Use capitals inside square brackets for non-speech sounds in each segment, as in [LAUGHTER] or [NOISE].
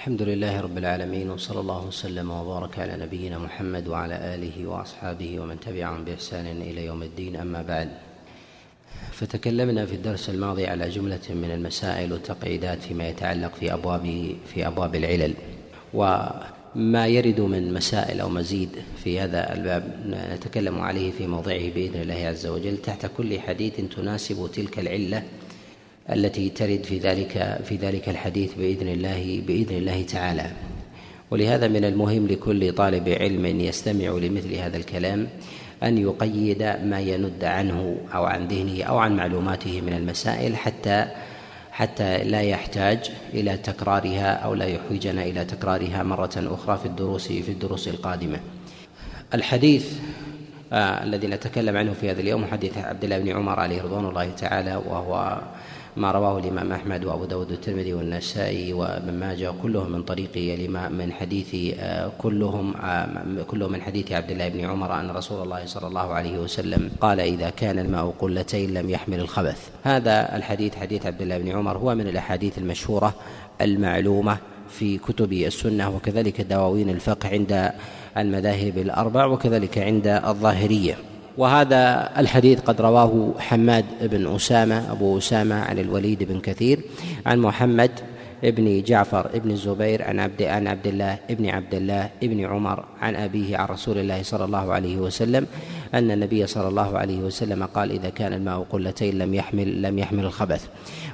الحمد لله رب العالمين وصلى الله وسلم وبارك على نبينا محمد وعلى آله وأصحابه ومن تبعهم بإحسان إلى يوم الدين. أما بعد فتكلمنا في الدرس الماضي على جملة من المسائل والتقعيدات فيما يتعلق في أبواب في أبواب العلل وما يرد من مسائل أو مزيد في هذا الباب نتكلم عليه في موضعه بإذن الله عز وجل. تحت كل حديث تناسب تلك العلة التي ترد في ذلك في ذلك الحديث بإذن الله بإذن الله تعالى ولهذا من المهم لكل طالب علم يستمع لمثل هذا الكلام أن يقيد ما يند عنه أو عن ذهنه أو عن معلوماته من المسائل حتى حتى لا يحتاج إلى تكرارها أو لا يحوجنا إلى تكرارها مرة أخرى في الدروس في الدروس القادمة. الحديث آه الذي نتكلم عنه في هذا اليوم حديث عبد الله بن عمر عليه رضوان الله تعالى وهو ما رواه الإمام أحمد وأبو داود الترمذي والنسائي وابن ماجه كلهم من طريق الإمام من حديث آه، كلهم آه، كلهم من حديث عبد الله بن عمر أن رسول الله صلى الله عليه وسلم قال إذا كان الماء قلتين لم يحمل الخبث هذا الحديث حديث عبد الله بن عمر هو من الأحاديث المشهورة المعلومة في كتب السنة وكذلك دواوين الفقه عند المذاهب الأربع وكذلك عند الظاهرية. وهذا الحديث قد رواه حماد بن أسامة أبو أسامة عن الوليد بن كثير عن محمد ابن جعفر ابن الزبير عن عبد عن عبد الله ابن عبد الله ابن عمر عن أبيه عن رسول الله صلى الله عليه وسلم أن النبي صلى الله عليه وسلم قال إذا كان الماء قلتين لم يحمل لم يحمل الخبث.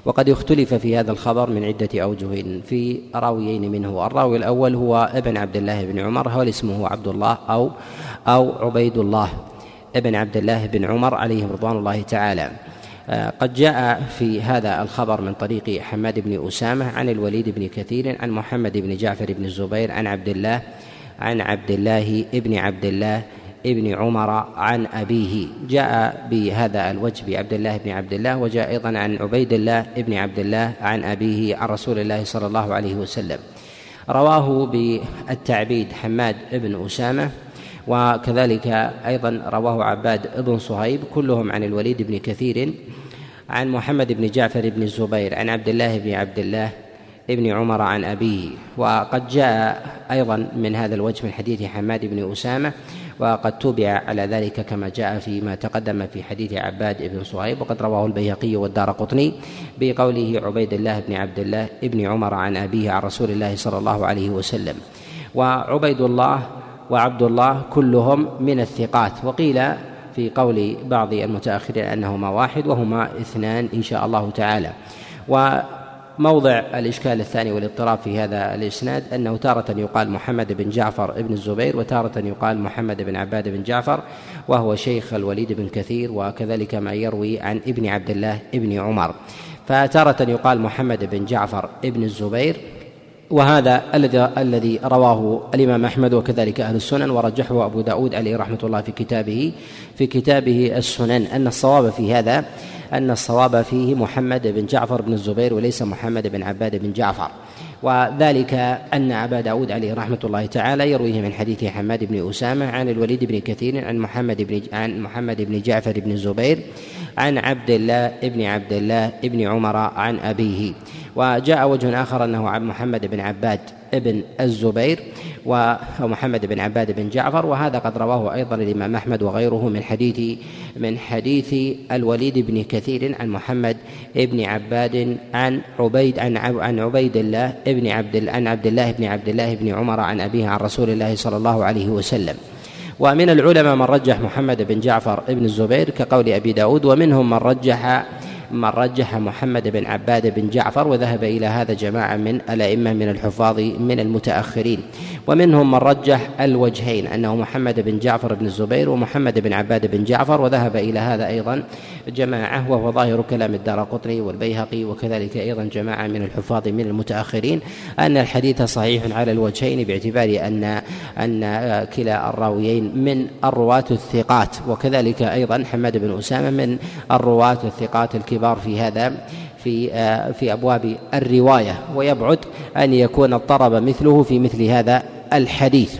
وقد اختلف في هذا الخبر من عدة أوجه في راويين منه. الراوي الأول هو ابن عبد الله بن عمر هو اسمه عبد الله أو أو عبيد الله. ابن عبد الله بن عمر عليهم رضوان الله تعالى. آه، قد جاء في هذا الخبر من طريق حماد بن أسامة عن الوليد بن كثير عن محمد بن جعفر بن الزبير عن عبد الله عن عبد الله ابن عبد الله ابن عمر عن أبيه. جاء بهذا الوجه بعبد الله بن عبد الله وجاء أيضا عن عبيد الله ابن عبد الله عن أبيه عن رسول الله صلى الله عليه وسلم. رواه بالتعبيد حماد بن أسامة وكذلك أيضا رواه عباد بن صهيب كلهم عن الوليد بن كثير عن محمد بن جعفر بن الزبير عن عبد الله بن عبد الله ابن عمر عن أبيه. وقد جاء أيضا من هذا الوجه من حديث حماد بن أسامة وقد تبع على ذلك كما جاء فيما تقدم في حديث عباد بن صهيب وقد رواه البيهقي والدار قطني بقوله عبيد الله بن عبد الله ابن عمر عن أبيه عن رسول الله صلى الله عليه وسلم. وعبيد الله وعبد الله كلهم من الثقات. وقيل في قول بعض المتأخرين أنهما واحد وهما اثنان إن شاء الله تعالى. وموضع الإشكال الثاني والاضطراب في هذا الإسناد أنه تارة يقال محمد بن جعفر بن الزبير وتارة يقال محمد بن عباد بن جعفر وهو شيخ الوليد بن كثير وكذلك ما يروي عن ابن عبد الله ابن عمر. فتارة يقال محمد بن جعفر بن الزبير وهذا الذي الذي رواه الإمام أحمد وكذلك أهل السنن ورجحه أبو داود عليه رحمة الله في كتابه في كتابه السنن. أن الصواب في هذا أن الصواب فيه محمد بن جعفر بن الزبير وليس محمد بن عباد بن جعفر. وذلك أن أبا داود عليه رحمة الله تعالى يرويه من حديث حماد بن أسامة عن الوليد بن كثير عن محمد بن عن محمد بن جعفر بن الزبير عن عبد الله بن عبد الله بن عمر عن أبيه. وجاء وجه آخر أنه عن محمد بن عباد بن الزبير ومحمد بن عباد بن جعفر وهذا قد رواه أيضا الإمام أحمد وغيره من حديث من حديث الوليد بن كثير عن محمد بن عباد عن عبيد عن عن عبيد الله بن عبد عن عبد الله بن عبد الله بن عمر عن أبيه عن رسول الله صلى الله عليه وسلم. ومن العلماء من رجح محمد بن جعفر بن الزبير كقول أبي داود ومنهم من رجح من رجح محمد بن عباد بن جعفر وذهب إلى هذا جماعة من الأئمة من الحفاظ من المتأخرين. ومنهم من رجح الوجهين أنه محمد بن جعفر بن الزبير ومحمد بن عباد بن جعفر وذهب إلى هذا أيضا جماعة وهو ظاهر كلام الدار قطني والبيهقي وكذلك أيضا جماعة من الحفاظ من المتأخرين أن الحديث صحيح على الوجهين باعتبار أن أن كلا الراويين من الرواة الثقات وكذلك أيضا حماد بن أسامة من الرواة الثقات الكبار في هذا في في أبواب الرواية. ويبعد أن يكون اضطرب مثله في مثل هذا الحديث.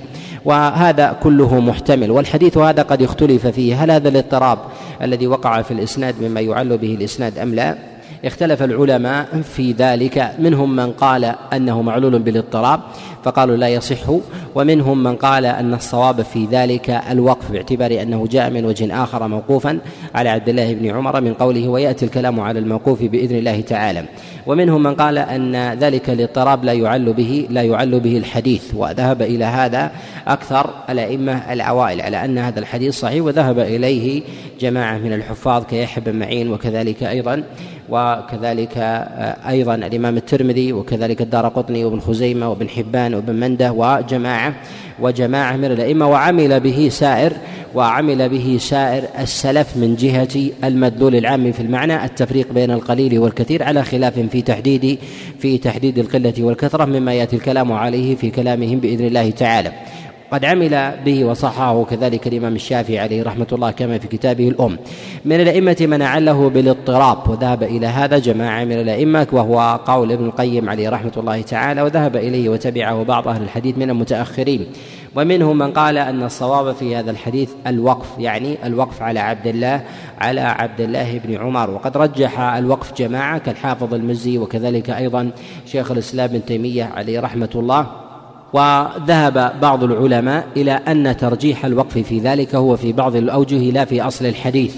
وهذا كله محتمل والحديث هذا قد اختلف فيه. هل هذا الاضطراب الذي وقع في الإسناد مما يعل به الإسناد أم لا؟ اختلف العلماء في ذلك. منهم من قال أنه معلول بالاضطراب فقالوا لا يصح. ومنهم من قال أن الصواب في ذلك الوقف باعتبار أنه جاء من وجه آخر موقوفا على عبد الله بن عمر من قوله ويأتي الكلام على الموقوف بإذن الله تعالى. ومنهم من قال أن ذلك الاضطراب لا يعل به لا يعل به الحديث. وذهب إلى هذا أكثر الأئمة الاوائل على أن هذا الحديث صحيح وذهب إليه جماعة من الحفاظ كيحيى بن معين وكذلك أيضا وكذلك آه، أيضا الإمام الترمذي وكذلك الدار قطني وابن خزيمة وابن حبان وابن منده وجماعة وجماعة من الأئمة وعمل به سائر وعمل به سائر السلف من جهة المدلول العام في المعنى التفريق بين القليل والكثير على خلاف في تحديد في تحديد القلة والكثرة مما يأتي الكلام عليه في كلامهم بإذن الله تعالى. قد عمل به وصححه كذلك الإمام الشافعي عليه رحمة الله كما في كتابه الأم. من الأئمة من أعله بالاضطراب وذهب إلى هذا جماعة من الأئمة وهو قول ابن القيم عليه رحمة الله تعالى وذهب إليه وتبعه بعض أهل الحديث من المتأخرين. ومنهم من قال أن الصواب في هذا الحديث الوقف يعني الوقف على عبد الله على عبد الله بن عمر. وقد رجح الوقف جماعة كالحافظ المزي وكذلك أيضا شيخ الإسلام ابن تيمية عليه رحمة الله. وذهب بعض العلماء إلى أن ترجيح الوقف في ذلك هو في بعض الأوجه لا في أصل الحديث.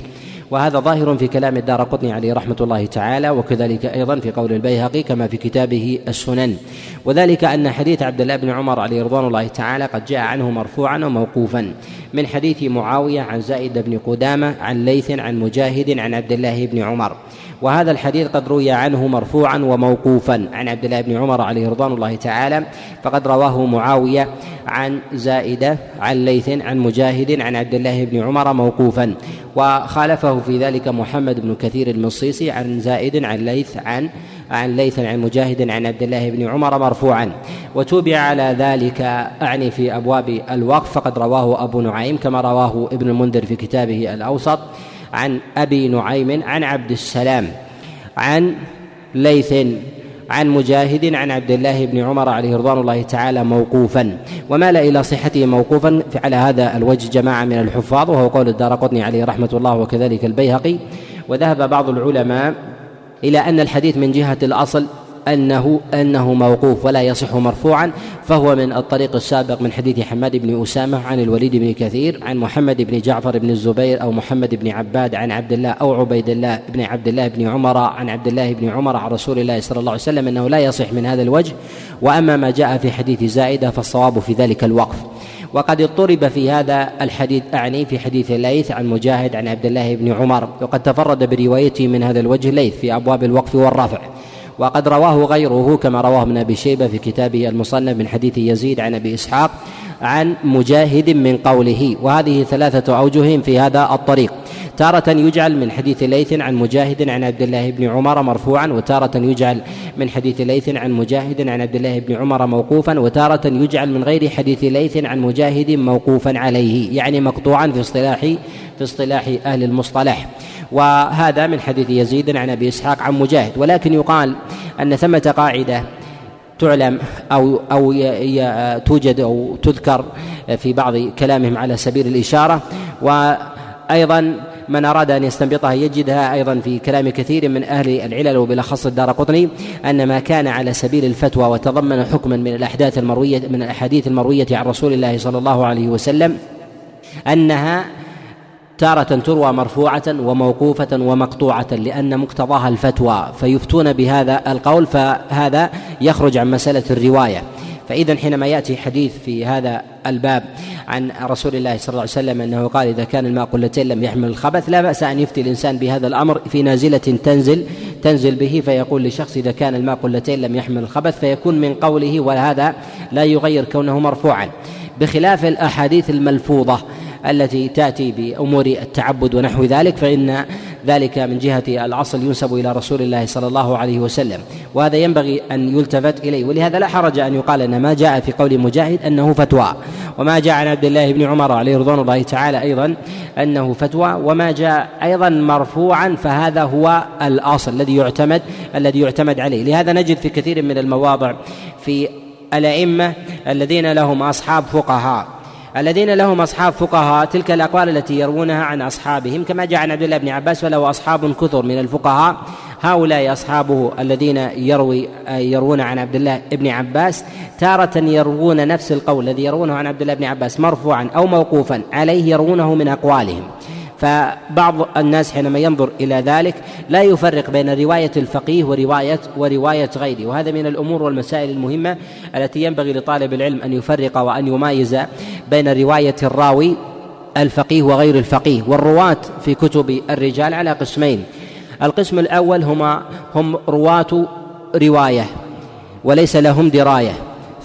وهذا ظاهر في كلام الدار قطني عليه رحمة الله تعالى وكذلك أيضا في قول البيهقي كما في كتابه السنن. وذلك أن حديث عبد الله بن عمر عليه رضوان الله تعالى قد جاء عنه مرفوعا وموقوفا. من حديث معاوية عن زائد بن قدامة عن ليث عن مجاهد عن عبد الله بن عمر. وهذا الحديث قد روي عنه مرفوعا وموقوفا. عن عبد الله بن عمر عليه رضوان الله تعالى فقد رواه معاوية عن زائدة عن ليث عن مجاهد عن عبد الله بن عمر موقوفا. وخالفه في ذلك محمد بن كثير المصيصي عن زائد عن ليث عن عن ليث عن مجاهد عن عبد الله بن عمر مرفوعا. وتوبع على ذلك أعني في أبواب الوقف فقد رواه أبو نعيم كما رواه ابن المنذر في كتابه الأوسط. عن أبي نعيم عن عبد السلام عن ليث عن مجاهد عن عبد الله بن عمر عليه رضوان الله تعالى موقوفا. ومال إلى صحته موقوفا على هذا الوجه جماعة من الحفاظ وهو قول الدار قطني عليه رحمة الله وكذلك البيهقي. وذهب بعض العلماء إلى أن الحديث من جهة الأصل أنه أنه موقوف ولا يصح مرفوعا فهو من الطريق السابق من حديث حماد بن أسامة عن الوليد بن كثير عن محمد بن جعفر بن الزبير أو محمد بن عباد عن عبد الله أو عبيد الله بن عبد الله بن عمر عن عبد الله بن عمر عن رسول الله صلى الله عليه وسلم أنه لا يصح من هذا الوجه. وأما ما جاء في حديث زائدة فالصواب في ذلك الوقف. وقد اضطرب في هذا الحديث أعني في حديث ليث عن مجاهد عن عبد الله بن عمر وقد تفرد بروايته من هذا الوجه ليث في أبواب الوقف والرفع. وقد رواه غيره كما رواه ابن أبي شيبة في كتابه المصنف من حديث يزيد عن أبي إسحاق عن مجاهد من قوله وهذه ثلاثة اوجه في هذا الطريق. تارة يجعل من حديث ليث عن مجاهد عن عبد الله بن عمر مرفوعا وتارة يجعل من حديث ليث عن مجاهد عن عبد الله بن عمر موقوفا وتارة يجعل من غير حديث ليث عن مجاهد موقوفا عليه يعني مقطوعا في اصطلاح في اصطلاح أهل المصطلح. وهذا من حديث يزيد عن أبي إسحاق عن مجاهد. ولكن يقال أن ثمة قاعدة تعلم أو أو توجد أو تذكر في بعض كلامهم على سبيل الإشارة. وأيضا من أراد أن يستنبطها يجدها أيضا في كلام كثير من أهل العلل وبالأخص الدار قطني أن ما كان على سبيل الفتوى وتضمن حكما من الأحداث المرويه من الأحاديث المروية عن رسول الله صلى الله عليه وسلم أنها تارة تروى مرفوعة وموقوفة ومقطوعة لأن مقتضاها الفتوى فيفتون بهذا القول فهذا يخرج عن مسألة الرواية. فإذا حينما يأتي حديث في هذا الباب عن رسول الله صلى الله عليه وسلم أنه قال إذا كان الماء قلتين لم يحمل الخبث لا بأس أن يفتي الإنسان بهذا الأمر في نازلة تنزل تنزل به فيقول لشخص إذا كان الماء قلتين لم يحمل الخبث فيكون من قوله وهذا لا يغير كونه مرفوعا. بخلاف الأحاديث الملفوظة التي تأتي بأمور التعبد ونحو ذلك فإن ذلك من جهة الأصل ينسب إلى رسول الله صلى الله عليه وسلم وهذا ينبغي أن يلتفت إليه ولهذا لا حرج أن يقال إن ما جاء في قول مجاهد أنه فتوى وما جاء عن عبد الله بن عمر عليه رضوان الله تعالى أيضا أنه فتوى وما جاء أيضا مرفوعا فهذا هو الأصل الذي يعتمد الذي يعتمد عليه. لهذا نجد في كثير من المواضع في الأئمة الذين لهم أصحاب فقهاء. الذين لهم أصحاب فقهاء تلك الأقوال التي يروونها عن أصحابهم. كما جاء عن عبد الله بن عباس وله أصحاب كثر من الفقهاء هؤلاء أصحابه الذين يروي يروون عن عبد الله بن عباس. تارة يروون نفس القول الذي يروونه عن عبد الله بن عباس مرفوعا أو موقوفا عليه يروونه من أقوالهم. فبعض الناس حينما ينظر إلى ذلك لا يفرق بين رواية الفقيه وروايه ورواية غيره. وهذا من الأمور والمسائل المهمة التي ينبغي لطالب العلم أن يفرق وأن يمايز بين رواية الراوي الفقيه وغير الفقيه والرواة في كتب الرجال على قسمين. القسم الأول هما هم رواة رواية وليس لهم دراية.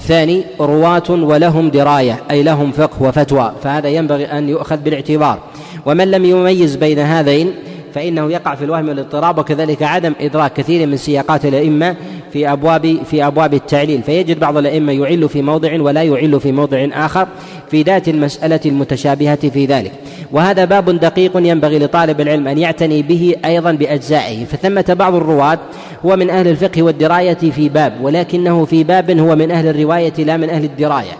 ثاني رواة ولهم دراية أي لهم فقه وفتوى فهذا ينبغي أن يؤخذ بالاعتبار. ومن لم يميز بين هذين فإنه يقع في الوهم والاضطراب وكذلك عدم إدراك كثير من سياقات الأئمة في أبواب في أبواب التعليل. فيجد بعض الأئمة يعل في موضع ولا يعل في موضع آخر في ذات المسألة المتشابهة في ذلك. وهذا باب دقيق ينبغي لطالب العلم أن يعتني به أيضا بأجزائه. فثمة بعض الرواة هو من أهل الفقه والدراية في باب ولكنه في باب هو من أهل الرواية لا من أهل الدراية.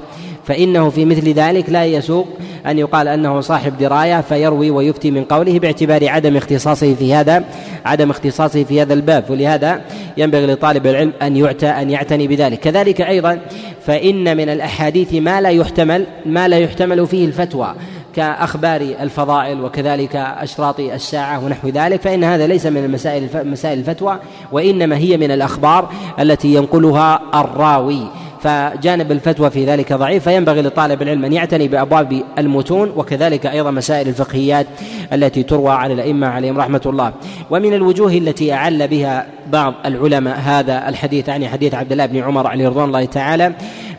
فإنه في مثل ذلك لا يسوق أن يقال أنه صاحب دراية فيروي ويفتي من قوله باعتبار عدم اختصاصه في هذا عدم اختصاصه في هذا الباب. ولهذا ينبغي لطالب العلم أن يعتى أن يعتني بذلك. كذلك أيضا فإن من الأحاديث ما لا يحتمل ما لا يحتمل فيه الفتوى. كأخبار الفضائل وكذلك أشراط الساعة ونحو ذلك فإن هذا ليس من المسائل مسائل الفتوى وإنما هي من الأخبار التي ينقلها الراوي. فجانب الفتوى في ذلك ضعيف فينبغي لطالب العلم أن يعتني بأبواب المتون وكذلك أيضا مسائل الفقهيات التي تروى على الأئمة عليهم رحمة الله. ومن الوجوه التي أعل بها بعض العلماء هذا الحديث يعني حديث عبد الله بن عمر عليه رضوان الله تعالى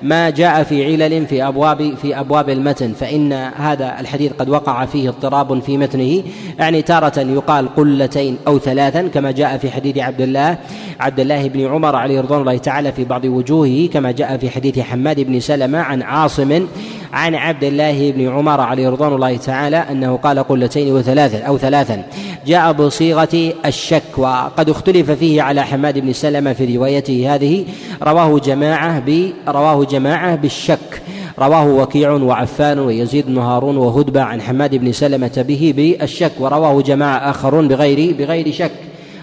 ما جاء في علل في ابواب في أبواب المتن فإن هذا الحديث قد وقع فيه اضطراب في متنه. يعني تارة يقال قلتين أو ثلاثا كما جاء في حديث عبد الله عبد الله بن عمر عليه رضوان الله تعالى في بعض وجوهه كما جاء في حديث حماد بن سلمة عن عاصم عن عبد الله بن عمر عليه رضوان الله تعالى أنه قال قلتين وثلاثا أو ثلاثا. جاء بصيغة الشك وقد اختلف فيه على حماد بن سلمة في روايته هذه. رواه جماعة ب رواه جماعة بالشك. رواه وكيع وعفان ويزيد بن هارون وهدبة عن حماد بن سلمة به بالشك. ورواه جماعة آخرون بغير بغير شك.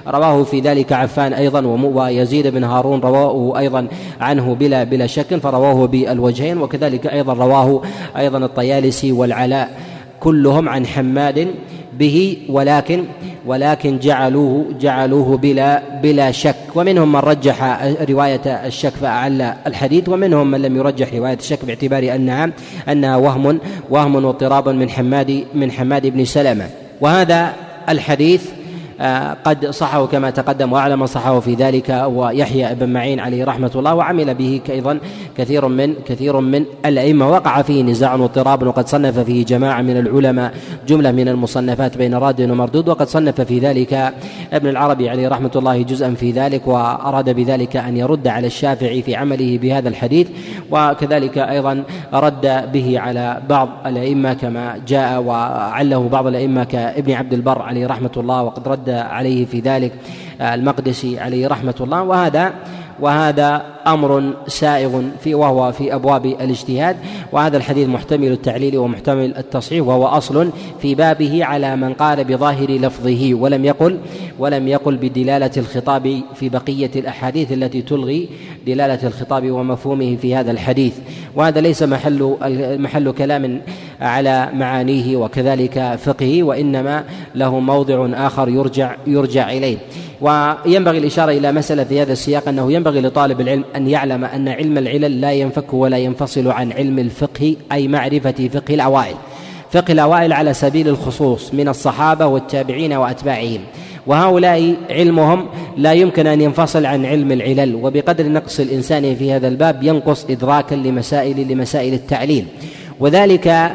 رواه في ذلك عفان أيضا ويزيد بن هارون رواه أيضا عنه بلا بلا شك فرواه بالوجهين وكذلك أيضا رواه أيضا الطيالسي والعلاء كلهم عن حماد به ولكن ولكن جعلوه جعلوه بلا بلا شك. ومنهم من رجح رواية الشك فأعل الحديث ومنهم من لم يرجح رواية الشك باعتبار أنها أنها وهم وهم واضطراب من حماد من حماد بن سلمة. وهذا الحديث قد صحه كما تقدم وأعلم من صحه في ذلك ويحيى بن معين عليه رحمة الله وعمل به أيضا كثير من كثير من الأئمة. وقع فيه نزاع واضطراب وقد صنف فيه جماعة من العلماء جملة من المصنفات بين راد ومردود. وقد صنف في ذلك ابن العربي عليه رحمة الله جزءا في ذلك وأراد بذلك أن يرد على الشافعي في عمله بهذا الحديث. وكذلك أيضا رد به على بعض الأئمة كما جاء وعله بعض الأئمة كابن عبد البر عليه رحمة الله. وقد رد عليه في ذلك المقدسي عليه رحمة الله. وهذا وهذا أمر سائغ في وهو في أبواب الاجتهاد. وهذا الحديث محتمل التعليل ومحتمل التصحيح وهو أصل في بابه على من قال بظاهر لفظه ولم يقل ولم يقل بدلالة الخطاب في بقية الأحاديث التي تلغي دلالة الخطاب ومفهومه في هذا الحديث. وهذا ليس محل محل كلام على معانيه وكذلك فقهه وإنما له موضع آخر يرجع يرجع إليه. وينبغي الإشارة إلى مسألة في هذا السياق أنه ينبغي لطالب العلم أن يعلم أن علم العلل لا ينفك ولا ينفصل عن علم الفقه أي معرفة فقه الأوائل. فقه الأوائل على سبيل الخصوص من الصحابة والتابعين وأتباعهم. وهؤلاء علمهم لا يمكن أن ينفصل عن علم العلل وبقدر نقص الإنسان في هذا الباب ينقص ادراكا لمسائل لمسائل التعليل وذلك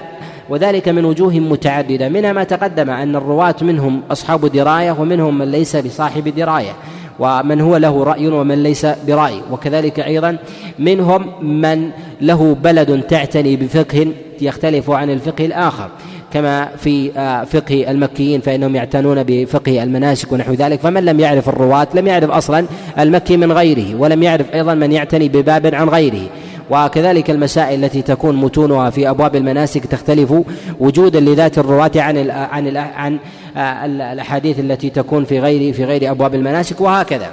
وذلك من وجوه متعددة. منها ما تقدم أن الرواة منهم أصحاب دراية ومنهم من ليس بصاحب دراية. ومن هو له رأي ومن ليس برأي. وكذلك أيضا منهم من له بلد تعتني بفقه يختلف عن الفقه الآخر. كما في آه، فقه المكيين فإنهم يعتنون بفقه المناسك ونحو ذلك. فمن لم يعرف الرواة لم يعرف أصلا المكي من غيره ولم يعرف أيضا من يعتني بباب عن غيره. وكذلك المسائل التي تكون متونها في أبواب المناسك تختلف وجودا لذات الرواة عن ال عن ال عن الأحاديث التي تكون في غير في غير أبواب المناسك وهكذا.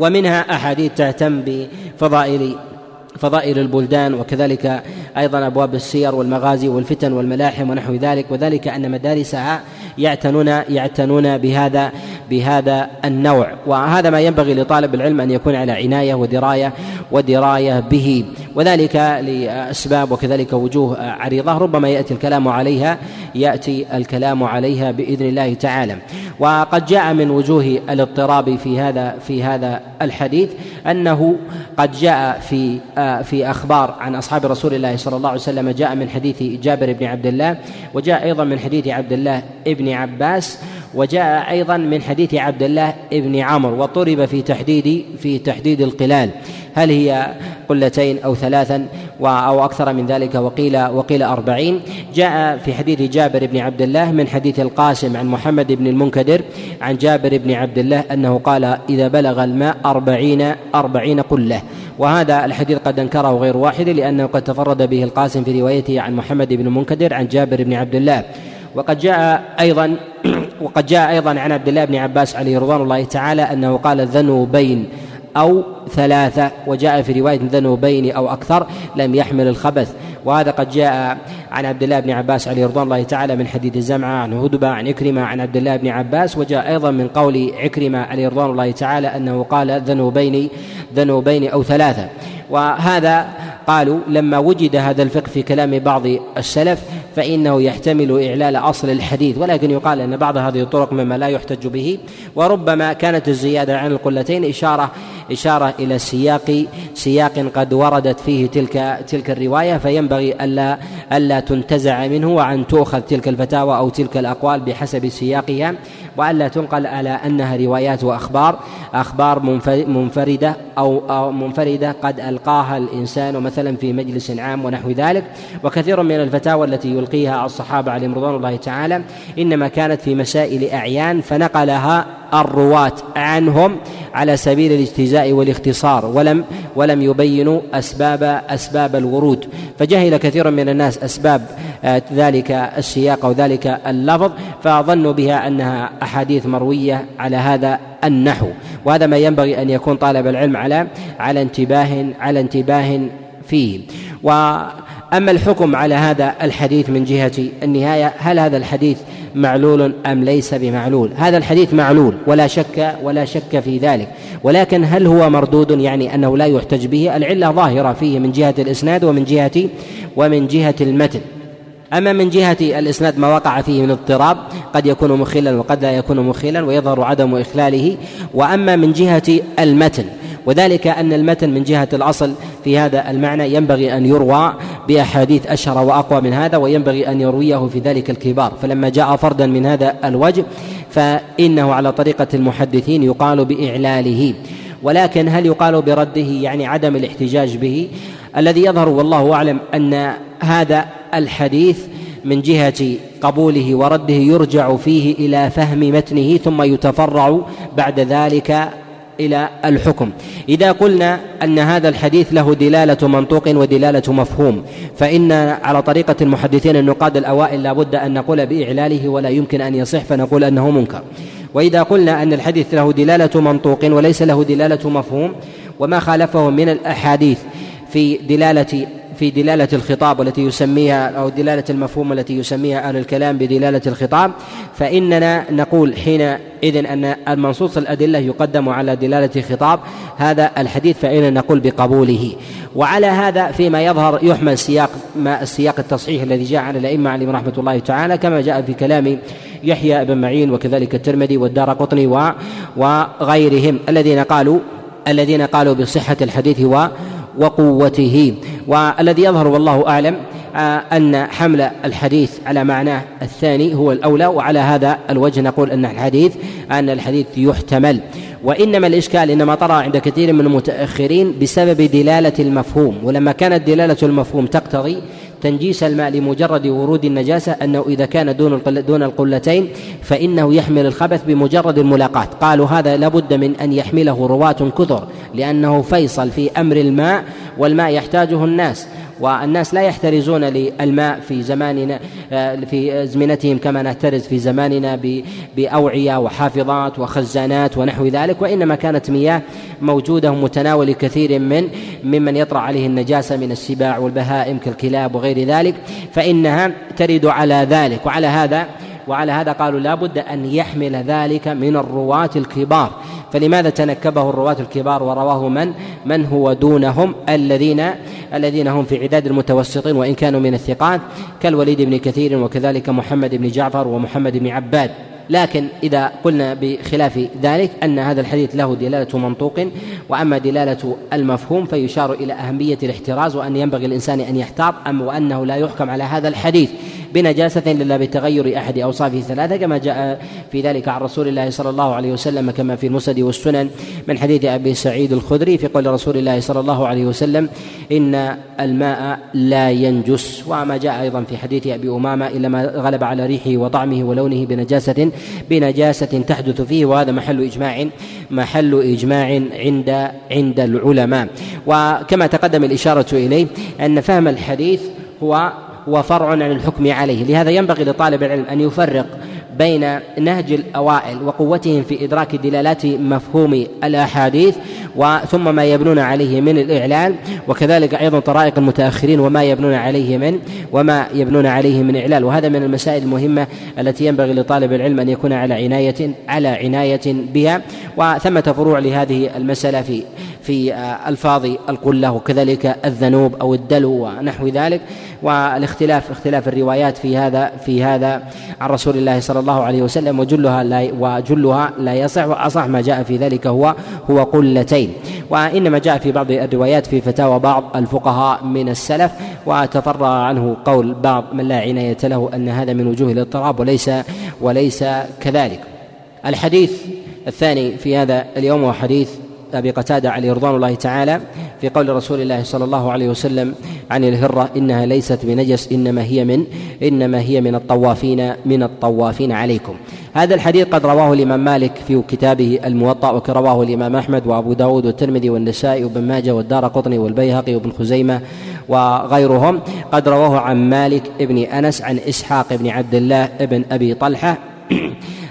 ومنها أحاديث تهتم بفضائل فضائل البلدان وكذلك أيضا أبواب السير والمغازي والفتن والملاحم ونحو ذلك وذلك أن مدارسها يعتنون يعتنون بهذا بهذا النوع. وهذا ما ينبغي لطالب العلم أن يكون على عناية ودرايه ودراية به. وذلك لأسباب وكذلك وجوه عريضة ربما يأتي الكلام عليها يأتي الكلام عليها بإذن الله تعالى. وقد جاء من وجوه الاضطراب في هذا في هذا الحديث أنه قد جاء في في أخبار عن أصحاب رسول الله صلى الله عليه وسلم جاء من حديث جابر بن عبد الله وجاء أيضا من حديث عبد الله بن عباس وجاء أيضا من حديث عبد الله بن عمرو وطرب في تحديد في تحديد القلال. هل هي قلتين أو ثلاثا أو أكثر من ذلك؟ وقيل وقيل أربعين. جاء في حديث جابر بن عبد الله من حديث القاسم عن محمد بن المنكدر عن جابر بن عبد الله أنه قال إذا بلغ الماء أربعين أربعين قلة. وهذا الحديث قد أنكره غير واحد لأنه قد تفرد به القاسم في روايته عن محمد بن المنكدر عن جابر بن عبد الله وقد جاء أيضا وقد جاء أيضا عن عبد الله بن عباس عليه رضوان الله تعالى أنه قال ذنوبين أو ثلاثة وجاء في رواية ذنوبين أو أكثر لم يحمل الخبث. وهذا قد جاء عن عبد الله بن عباس عليه رضوان الله تعالى من حديث الزمعة عن هدبة عن عكرمة عن عبد الله بن عباس. وجاء أيضا من قول عكرمة عليه رضوان الله تعالى أنه قال ذنوبين ذنوبين أو ثلاثة. وهذا قالوا لما وجد هذا الفقه في كلام بعض السلف فإنه يحتمل إعلال أصل الحديث. ولكن يقال أن بعض هذه الطرق مما لا يحتج به وربما كانت الزيادة عن القلتين إشارة إشارة إلى سياق سياق قد وردت فيه تلك تلك الرواية. فينبغي ألا ألا تنتزع منه وأن تؤخذ تلك الفتاوى أو تلك الأقوال بحسب سياقها. وألا تنقل على أنها روايات وأخبار أخبار منفردة أو منفردة قد ألقاها الإنسان مثلا في مجلس عام ونحو ذلك. وكثير من الفتاوى التي يلقيها الصحابة عليهم رضوان الله تعالى إنما كانت في مسائل أعيان فنقلها الرواة عنهم على سبيل الاجتزاء والاختصار ولم ولم يبينوا أسباب أسباب الورود. فجهل كثير من الناس أسباب آه، ذلك السياق أو ذلك اللفظ فظنوا بها أنها أحاديث مروية على هذا النحو. وهذا ما ينبغي أن يكون طالب العلم على على انتباه على انتباه فيه. وأما الحكم على هذا الحديث من جهة النهاية هل هذا الحديث معلول أم ليس بمعلول؟ هذا الحديث معلول ولا شك ولا شك في ذلك. ولكن هل هو مردود يعني أنه لا يحتج به؟ العلة ظاهرة فيه من جهة الإسناد ومن جهة ومن جهة المتن. أما من جهة الإسناد ما وقع فيه من اضطراب قد يكون مخلا وقد لا يكون مخلا ويظهر عدم إخلاله. وأما من جهة المتن وذلك أن المتن من جهة الأصل في هذا المعنى ينبغي أن يروى بأحاديث أشهر وأقوى من هذا وينبغي أن يرويه في ذلك الكبار. فلما جاء فردا من هذا الوجه فإنه على طريقة المحدثين يقال بإعلاله. ولكن هل يقال برده؟ يعني عدم الاحتجاج به. الذي يظهر والله أعلم أن هذا الحديث من جهة قبوله ورده يرجع فيه إلى فهم متنه ثم يتفرع بعد ذلك إلى الحكم. إذا قلنا أن هذا الحديث له دلالة منطوق ودلالة مفهوم فإن على طريقة المحدثين النقاد الأوائل لا بد أن نقول بإعلاله ولا يمكن أن يصح فنقول أنه منكر. وإذا قلنا أن الحديث له دلالة منطوق وليس له دلالة مفهوم وما خالفه من الأحاديث في دلالة في دلالة الخطاب والتي يسميها أو دلالة المفهوم التي يسميها أهل الكلام بدلالة الخطاب فإننا نقول حينئذ أن المنصوص الأدلة يقدم على دلالة خطاب هذا الحديث فإننا نقول بقبوله. وعلى هذا فيما يظهر يحمل سياق ما السياق التصحيح الذي جاء عن الأئمة عليهم رحمة الله تعالى كما جاء في كلام يحيى بن معين وكذلك الترمذي والدار قطني وغيرهم الذين قالوا الذين قالوا بصحة الحديث و وقوته. والذي يظهر والله أعلم آه، أن حمل الحديث على معناه الثاني هو الأولى وعلى هذا الوجه نقول أن الحديث أن الحديث يحتمل. وإنما الإشكال إنما طرأ عند كثير من المتأخرين بسبب دلالة المفهوم. ولما كانت دلالة المفهوم تقتضي تنجيس الماء لمجرد ورود النجاسة أنه إذا كان دون دون القلتين فإنه يحمل الخبث بمجرد الملاقاة قالوا هذا لابد من أن يحمله رواة كثر لأنه فيصل في أمر الماء والماء يحتاجه الناس. والناس لا يحترزون للماء في زماننا آه، في أزمنتهم كما نحترز في زماننا بأوعية وحافظات وخزانات ونحو ذلك وإنما كانت مياه موجودة متناول كثير من ممن يطرأ عليه النجاسة من السباع والبهائم كالكلاب وغير ذلك فإنها ترد على ذلك. وعلى هذا وعلى هذا قالوا لا بد أن يحمل ذلك من الرواة الكبار. فلماذا تنكبه الرواة الكبار ورواه من؟ من هو دونهم الذين الذين هم في عداد المتوسطين وإن كانوا من الثقات كالوليد بن كثير وكذلك محمد بن جعفر ومحمد بن عباد. لكن إذا قلنا بخلاف ذلك أن هذا الحديث له دلالة منطوق وأما دلالة المفهوم فيشار إلى أهمية الاحتراز وأن ينبغي الإنسان أن يحتاط أم وأنه لا يحكم على هذا الحديث. بنجاسة إلا بتغير أحد أوصافه الثلاثة كما جاء في ذلك عن رسول الله صلى الله عليه وسلم كما في المسند والسنن من حديث أبي سعيد الخدري في قول رسول الله صلى الله عليه وسلم إن الماء لا ينجس. وما جاء أيضا في حديث أبي أمامة إلا ما غلب على ريحه وطعمه ولونه بنجاسة بنجاسة تحدث فيه. وهذا محل إجماع محل إجماع عند عند العلماء. وكما تقدم الإشارة إليه أن فهم الحديث هو هو فرع عن الحكم عليه. لهذا ينبغي لطالب العلم أن يفرق بين نهج الأوائل وقوتهم في إدراك دلالات مفهوم الأحاديث وثم ما يبنون عليه من الاعلان وكذلك أيضا طرائق المتأخرين وما يبنون عليه من وما يبنون عليه من إعلال. وهذا من المسائل المهمة التي ينبغي لطالب العلم أن يكون على عناية على عناية بها. وثمة فروع لهذه المسألة في في ألفاظ القلة وكذلك الذنوب أو الدلو ونحو ذلك. والاختلاف اختلاف الروايات في هذا في هذا عن رسول الله صلى الله عليه وسلم وجلها لا وجلها لا يصح. وأصح ما جاء في ذلك هو هو قلتين. وإنما جاء في بعض الروايات في فتاوى بعض الفقهاء من السلف. وتفرع عنه قول بعض من لا عناية له أن هذا من وجوه الاضطراب وليس وليس كذلك. الحديث الثاني في هذا اليوم هو حديث أبي قتادة عليه رضوان الله تعالى في قول رسول الله صلى الله عليه وسلم عن الهرة إنها ليست بنجس إنما هي من إنما هي من الطوافين من الطوافين عليكم. هذا الحديث قد رواه الإمام مالك في كتابه الموطأ ورواه الإمام أحمد وأبو داود والترمذي والنسائي وابن ماجه والدار قطني والبيهقي وابن خزيمة وغيرهم. قد رواه عن مالك ابن أنس عن إسحاق بن عبد الله ابن أبي طلحة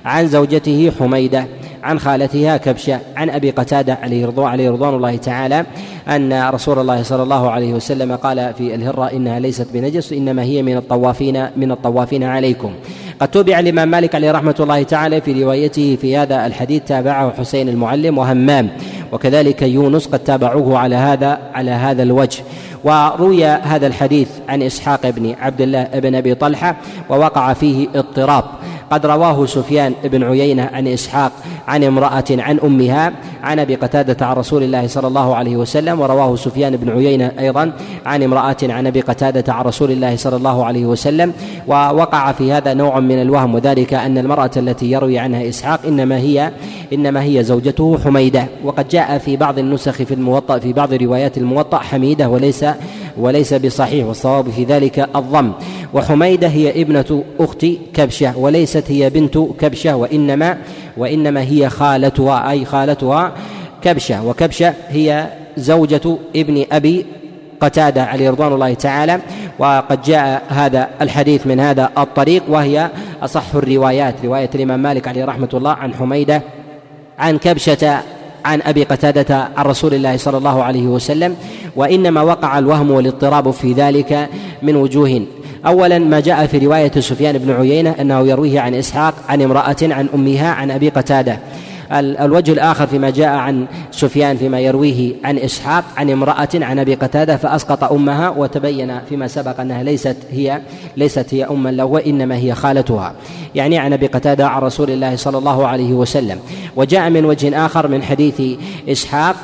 عن زوجته حميدة عن خالتها كبشة عن أبي قتادة عليه رضوان, عليه رضوان الله تعالى أن رسول الله صلى الله عليه وسلم قال في الهرة إنها ليست بنجس إنما هي من الطوافين من الطوافين عليكم. قد تبع الإمام مالك عليه رحمة الله تعالى في روايته في هذا الحديث تابعه حسين المعلم وهمام وكذلك يونس قد تابعوه على هذا على هذا الوجه. وروي هذا الحديث عن إسحاق بن عبد الله بن أبي طلحة ووقع فيه اضطراب. قد رواه سفيان بن عيينة عن إسحاق عن امرأة عن أمها عن أبي قتادة عن رسول الله صلى الله عليه وسلم ورواه سفيان بن عيينة أيضا عن امرأة عن أبي قتادة عن رسول الله صلى الله عليه وسلم ووقع في هذا نوع من الوهم وذلك أن المرأة التي يروي عنها إسحاق إنما هي إنما هي زوجته حميدة وقد جاء في بعض النسخ في الموطأ في بعض روايات الموطأ حميدة وليس وليس بصحيح والصواب في ذلك الضم. وحميدة هي ابنة أخت كبشة وليست هي بنت كبشة وإنما وإنما هي خالتها أي خالتها كبشة. وكبشة هي زوجة ابن أبي قتادة عليه رضوان الله تعالى. وقد جاء هذا الحديث من هذا الطريق وهي أصح الروايات رواية الإمام مالك عليه رحمة الله عن حميدة عن كبشة عن أبي قتادة عن رسول الله صلى الله عليه وسلم وإنما وقع الوهم والاضطراب في ذلك من وجوه. اولا ما جاء في رواية سفيان بن عيينة أنه يرويه عن إسحاق عن امرأة عن أمها عن أبي قتادة. الوجه الآخر فيما جاء عن سفيان فيما يرويه عن إسحاق عن امرأة عن أبي قتادة فأسقط أمها وتبين فيما سبق أنها ليست هي ليست هي أما له وإنما هي خالتها. يعني عن أبي قتادة عن رسول الله صلى الله عليه وسلم. وجاء من وجه آخر من حديث إسحاق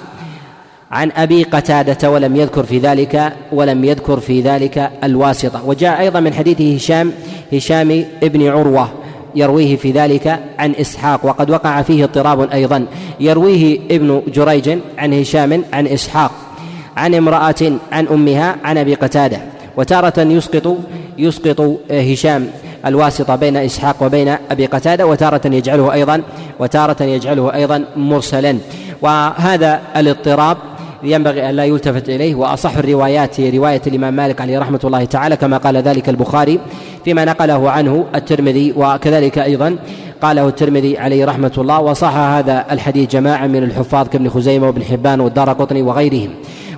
عن أبي قتادة ولم يذكر في ذلك ولم يذكر في ذلك الواسطة. وجاء أيضا من حديث هشام هشام ابن عروة. يرويه في ذلك عن إسحاق وقد وقع فيه اضطراب أيضا. يرويه ابن جريج عن هشام عن إسحاق عن امرأة عن أمها عن أبي قتادة. وتارة يسقط يسقط هشام الواسطة بين إسحاق وبين أبي قتادة وتارة يجعله أيضا وتارة يجعله أيضا مرسلا. وهذا الاضطراب ينبغي أن لا يلتفت إليه وأصح الروايات هي رواية الإمام مالك عليه رحمة الله تعالى كما قال ذلك البخاري فيما نقله عنه الترمذي وكذلك أيضا قاله الترمذي عليه رحمة الله وصح هذا الحديث جماعة من الحفاظ كابن خزيمة وابن حبان والدار قطني وغيرهم.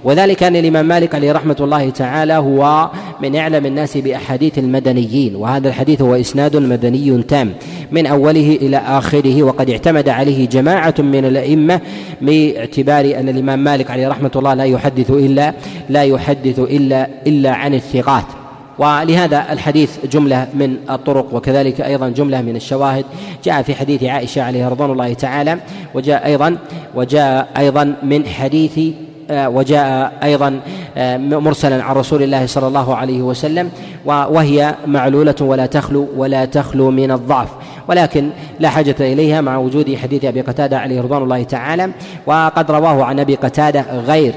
وذلك أن الإمام مالك عليه رحمة الله تعالى هو من أعلم الناس بأحاديث المدنيين وهذا الحديث هو إسناد مدني تام من أوله إلى آخره وقد اعتمد عليه جماعة من الأئمة باعتبار أن الإمام مالك عليه رحمة الله لا يحدث إلا لا يحدث إلا إلا عن الثقات. ولهذا الحديث جملة من الطرق وكذلك أيضا جملة من الشواهد. جاء في حديث عائشة عليه رضوان الله تعالى وجاء أيضا وجاء أيضا من حديث وجاء أيضا آه، مرسلا عن رسول الله صلى الله عليه وسلم وهي معلولة ولا تخلو ولا تخلو من الضعف. ولكن لا حاجة إليها مع وجود حديث أبي قتادة عليه رضوان الله تعالى وقد رواه عن أبي قتادة غير.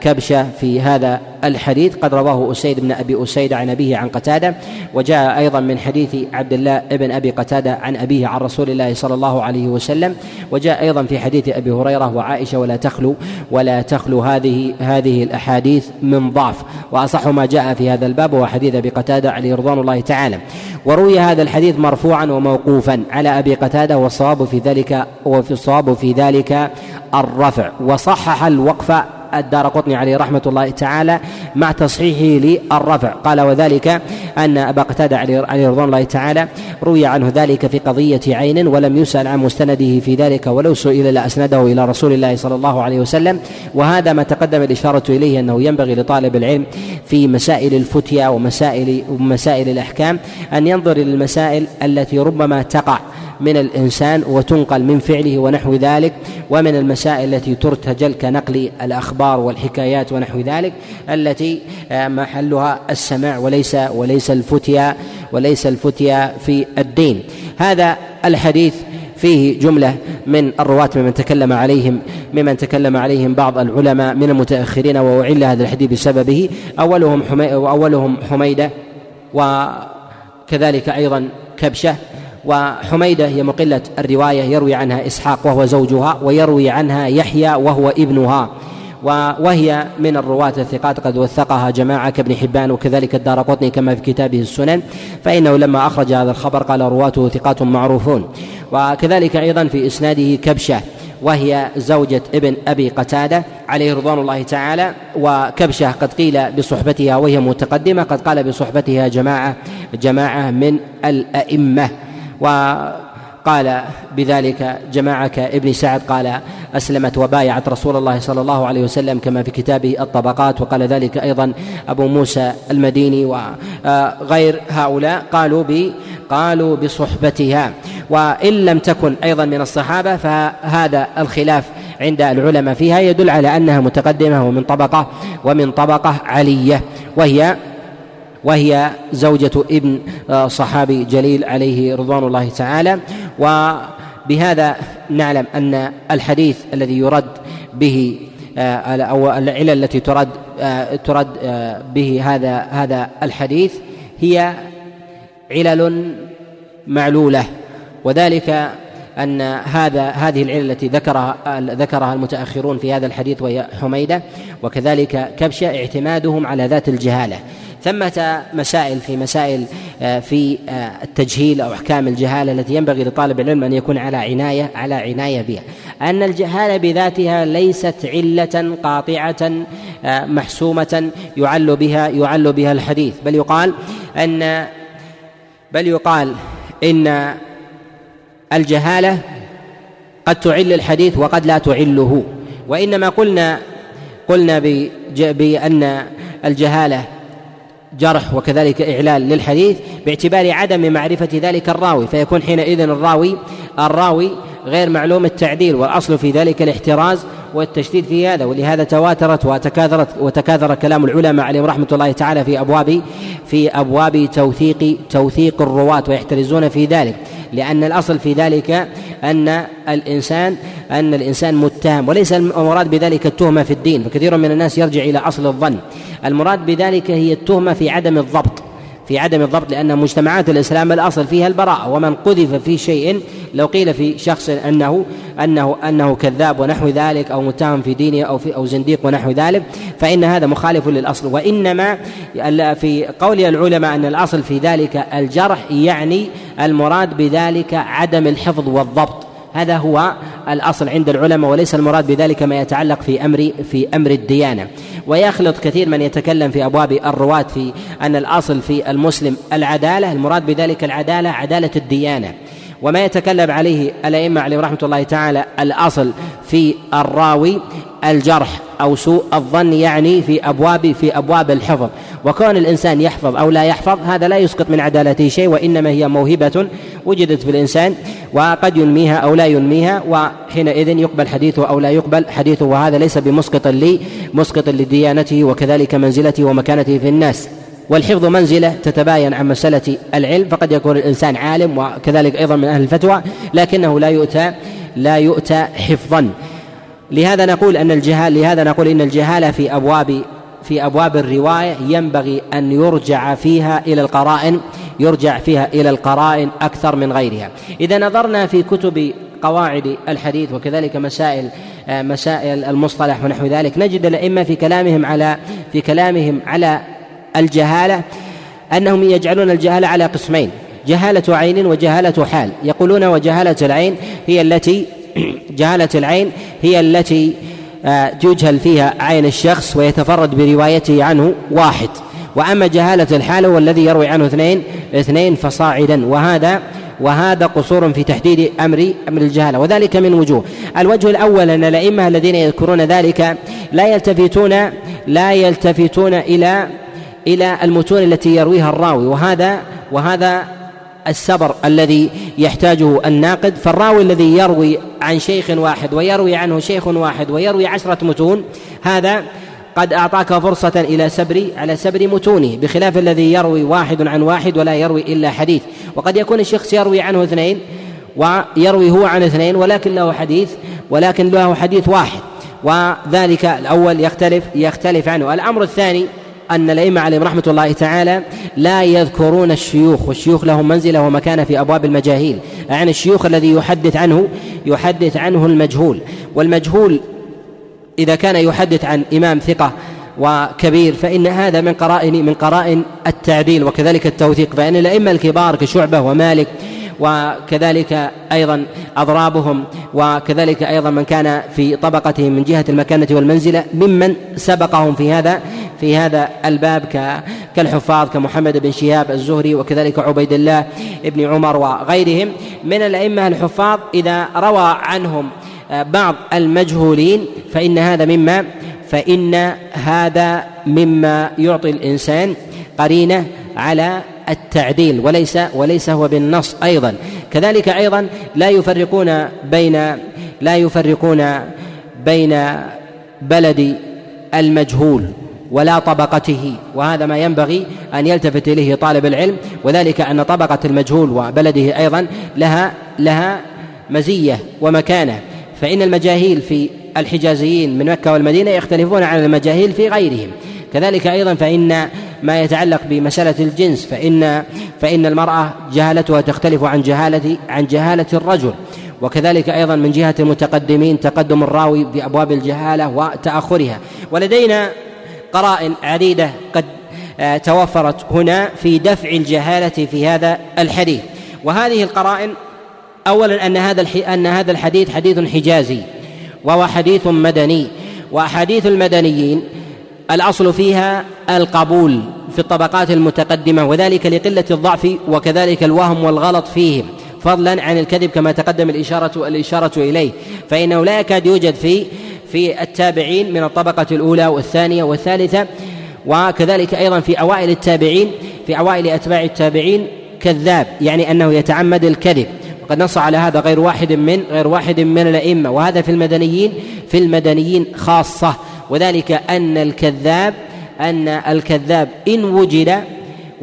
كبشة في هذا الحديث. قد رواه أسيد بن أبي أسيد عن أبيه عن قتادة وجاء أيضا من حديث عبد الله بن أبي قتادة عن أبيه عن رسول الله صلى الله عليه وسلم وجاء أيضا في حديث أبي هريرة وعائشة ولا تخلو ولا تخلو هذه هذه الأحاديث من ضعف. وأصح ما جاء في هذا الباب هو حديث أبي قتادة عليه رضوان الله تعالى. وروي هذا الحديث مرفوعا وموقوفا على أبي قتادة والصواب في ذلك وفي الصواب في ذلك الرفع. وصحح الوقف الدار قطني عليه رحمة الله تعالى مع تصحيحه للرفع. قال وذلك أن أبا قتادة عليه رضوان الله تعالى روي عنه ذلك في قضية عين ولم يسأل عن مستنده في ذلك ولو سئل لأسنده إلى رسول الله صلى الله عليه وسلم. وهذا ما تقدم الإشارة إليه أنه ينبغي لطالب العلم في مسائل الفتيا ومسائل ومسائل الأحكام أن ينظر إلى المسائل التي ربما تقع. من الإنسان وتنقل من فعله ونحو ذلك ومن المسائل التي ترتجل كنقل الأخبار والحكايات ونحو ذلك التي آه، محلها السماع وليس وليس الفتيا وليس الفتيا في الدين. هذا الحديث فيه جملة من الرواة ممن تكلم عليهم ممن تكلم عليهم بعض العلماء من المتأخرين وأعل هذا الحديث بسببه. أولهم حمي أولهم حميدة وكذلك أيضا كبشة وحميدة هي مقلة الرواية يروي عنها إسحاق وهو زوجها ويروي عنها يحيى وهو ابنها. وهي من الرواة الثقات قد وثقها جماعة كابن حبان وكذلك الدار قطني كما في كتابه السنن. فإنه لما أخرج هذا الخبر قال رواته ثقات معروفون. وكذلك أيضا في إسناده كبشة وهي زوجة ابن أبي قتادة عليه رضوان الله تعالى. وكبشة قد قيل بصحبتها وهي متقدمة قد قال بصحبتها جماعة جماعة من الأئمة. وقال بذلك جماعة كابن سعد قال أسلمت وبايعت رسول الله صلى الله عليه وسلم كما في كتابه الطبقات وقال ذلك أيضا أبو موسى المديني وغير هؤلاء قالوا ب قالوا بصحبتها. وإن لم تكن أيضا من الصحابة فهذا الخلاف عند العلماء فيها يدل على أنها متقدمة ومن طبقة ومن طبقة علية وهي وهي زوجة ابن آه، صحابي جليل عليه رضوان الله تعالى. وبهذا نعلم أن الحديث الذي يرد به آه، أو العلل التي ترد آه، ترد به هذا هذا الحديث هي علل معلولة. وذلك أن هذا هذه العلل التي ذكرها ذكرها المتأخرون في هذا الحديث وهي حميدة. وكذلك كبشة اعتمادهم على ذات الجهالة. ثمة مسائل في مسائل آه، في آه، التجهيل أو أحكام الجهالة التي ينبغي لطالب العلم أن يكون على عناية على عناية بها. أن الجهالة بذاتها ليست علة قاطعة آه، محسومة يعل بها يعل بها الحديث. بل يقال أن بل يقال إن الجهالة قد تعل الحديث وقد لا تعله. وإنما قلنا قلنا بأن الجهالة جرح وكذلك إعلال للحديث باعتبار عدم معرفة ذلك الراوي فيكون حينئذ الراوي الراوي غير معلوم التعديل والأصل في ذلك الاحتراز والتشديد في هذا ولهذا تواترت وتكاثرت وتكاثر كلام العلماء عليهم رحمة الله تعالى في أبواب في أبواب توثيق توثيق الرواة ويحترزون في ذلك لأن الأصل في ذلك أن الإنسان أن الإنسان متهم وليس المراد بذلك التهمة في الدين فكثير من الناس يرجع إلى أصل الظن المراد بذلك هي التهمة في عدم الضبط في عدم الضبط لأن مجتمعات الإسلام الأصل فيها البراءة ومن قذف في شيء لو قيل في شخص أنه أنه أنه كذاب ونحو ذلك أو متهم في دينه أو في أو زنديق ونحو ذلك فإن هذا مخالف للأصل. وإنما في قول العلماء أن الأصل في ذلك الجرح يعني المراد بذلك عدم الحفظ والضبط. هذا هو الأصل عند العلماء وليس المراد بذلك ما يتعلق في أمر في أمر الديانة. ويخلط كثير من يتكلم في أبواب الرواة في أن الأصل في المسلم العدالة المراد بذلك العدالة عدالة الديانة. وما يتكلم عليه الأئمة عليهم رحمة الله تعالى الأصل في الراوي الجرح أو سوء الظن يعني في أبواب في أبواب الحفظ. وكون الإنسان يحفظ أو لا يحفظ هذا لا يسقط من عدالته شيء وإنما هي موهبة وجدت في الإنسان وقد ينميها أو لا ينميها وحينئذ يقبل حديثه أو لا يقبل حديثه وهذا ليس بمسقط لي مسقط لديانته وكذلك منزلته ومكانته في الناس. والحفظ منزلة تتباين عن مسألة العلم فقد يكون الإنسان عالم وكذلك أيضا من أهل الفتوى لكنه لا يؤتى لا يؤتى حفظا. لهذا نقول أن الجهال لهذا نقول إن الجهاله في أبواب في أبواب الرواية ينبغي أن يرجع فيها إلى القرائن يرجع فيها إلى القرائن أكثر من غيرها. إذا نظرنا في كتب قواعد الحديث وكذلك مسائل آه، مسائل المصطلح ونحو ذلك نجد الأئمة في كلامهم على في كلامهم على الجهالة أنهم يجعلون الجهالة على قسمين جهالة عين وجهالة حال. يقولون وجهالة العين هي التي [CLEARS THROAT] جهالة العين هي التي آه، يجهل فيها عين الشخص ويتفرد بروايته عنه واحد. وأما جهالة الحال هو الذي يروي عنه اثنين اثنين فصاعدا. وهذا وهذا قصور في تحديد أمر أمر الجهالة. وذلك من وجوه. الوجه الأول أن الأئمة الذين يذكرون ذلك لا يلتفتون لا يلتفتون إلى إلى المتون التي يرويها الراوي وهذا وهذا السبر الذي يحتاجه الناقد. فالراوي الذي يروي عن شيخ واحد ويروي عنه شيخ واحد ويروي عشرة متون هذا قد أعطاك فرصة إلى سبر على سبر متونه بخلاف الذي يروي واحد عن واحد ولا يروي إلا حديث. وقد يكون الشخص يروي عنه اثنين ويروي هو عن اثنين ولكن له حديث ولكن له حديث واحد. وذلك الأول يختلف يختلف عنه. الأمر الثاني أن الأئمة عليهم رحمة الله تعالى لا يذكرون الشيوخ والشيوخ لهم منزلة ومكانة في أبواب المجاهيل. يعني الشيوخ الذي يحدث عنه يحدث عنه المجهول. والمجهول إذا كان يحدث عن إمام ثقة وكبير فإن هذا من قرائن من قرائن التعديل وكذلك التوثيق. فإن الأئمة الكبار كشعبة ومالك وكذلك أيضا أضرابهم وكذلك أيضا من كان في طبقتهم من جهة المكانة والمنزلة ممن سبقهم في هذا في هذا الباب كالحفاظ كمحمد بن شهاب الزهري وكذلك عبيد الله بن عمر وغيرهم. من الأئمة الحفاظ إذا روى عنهم بعض المجهولين فإن هذا مما فإن هذا مما يعطي الإنسان قرينة على التعديل وليس وليس هو بالنص أيضا. كذلك أيضا لا يفرقون بين لا يفرقون بين بلد المجهول ولا طبقته وهذا ما ينبغي أن يلتفت إليه طالب العلم. وذلك أن طبقة المجهول وبلده أيضا لها لها مزية ومكانة. فإن المجاهيل في الحجازيين من مكة والمدينة يختلفون عن المجاهيل في غيرهم. كذلك أيضا فإن ما يتعلق بمسألة الجنس فان فإن المرأة جهالتها تختلف عن جهاله عن جهالة الرجل. وكذلك أيضا من جهة المتقدمين تقدم الراوي بأبواب الجهالة وتأخرها. ولدينا قرائن عديدة قد آه، توفرت هنا في دفع الجهالة في هذا الحديث. وهذه القرائن اولا أن هذا أن هذا الحديث حديث حجازي وهو حديث مدني. وأحاديث المدنيين الأصل فيها القبول في الطبقات المتقدمة وذلك لقلة الضعف وكذلك الوهم والغلط فيهم. فضلا عن الكذب كما تقدم الاشاره الإشارة إليه. فإنه لا يكاد يوجد في في التابعين من الطبقة الأولى والثانية والثالثة وكذلك أيضا في أوائل التابعين في أوائل أتباع التابعين كذاب يعني أنه يتعمد الكذب. وقد نص على هذا غير واحد من غير واحد من الأئمة. وهذا في المدنيين في المدنيين خاصة. وذلك أن الكذاب أن الكذاب إن وجد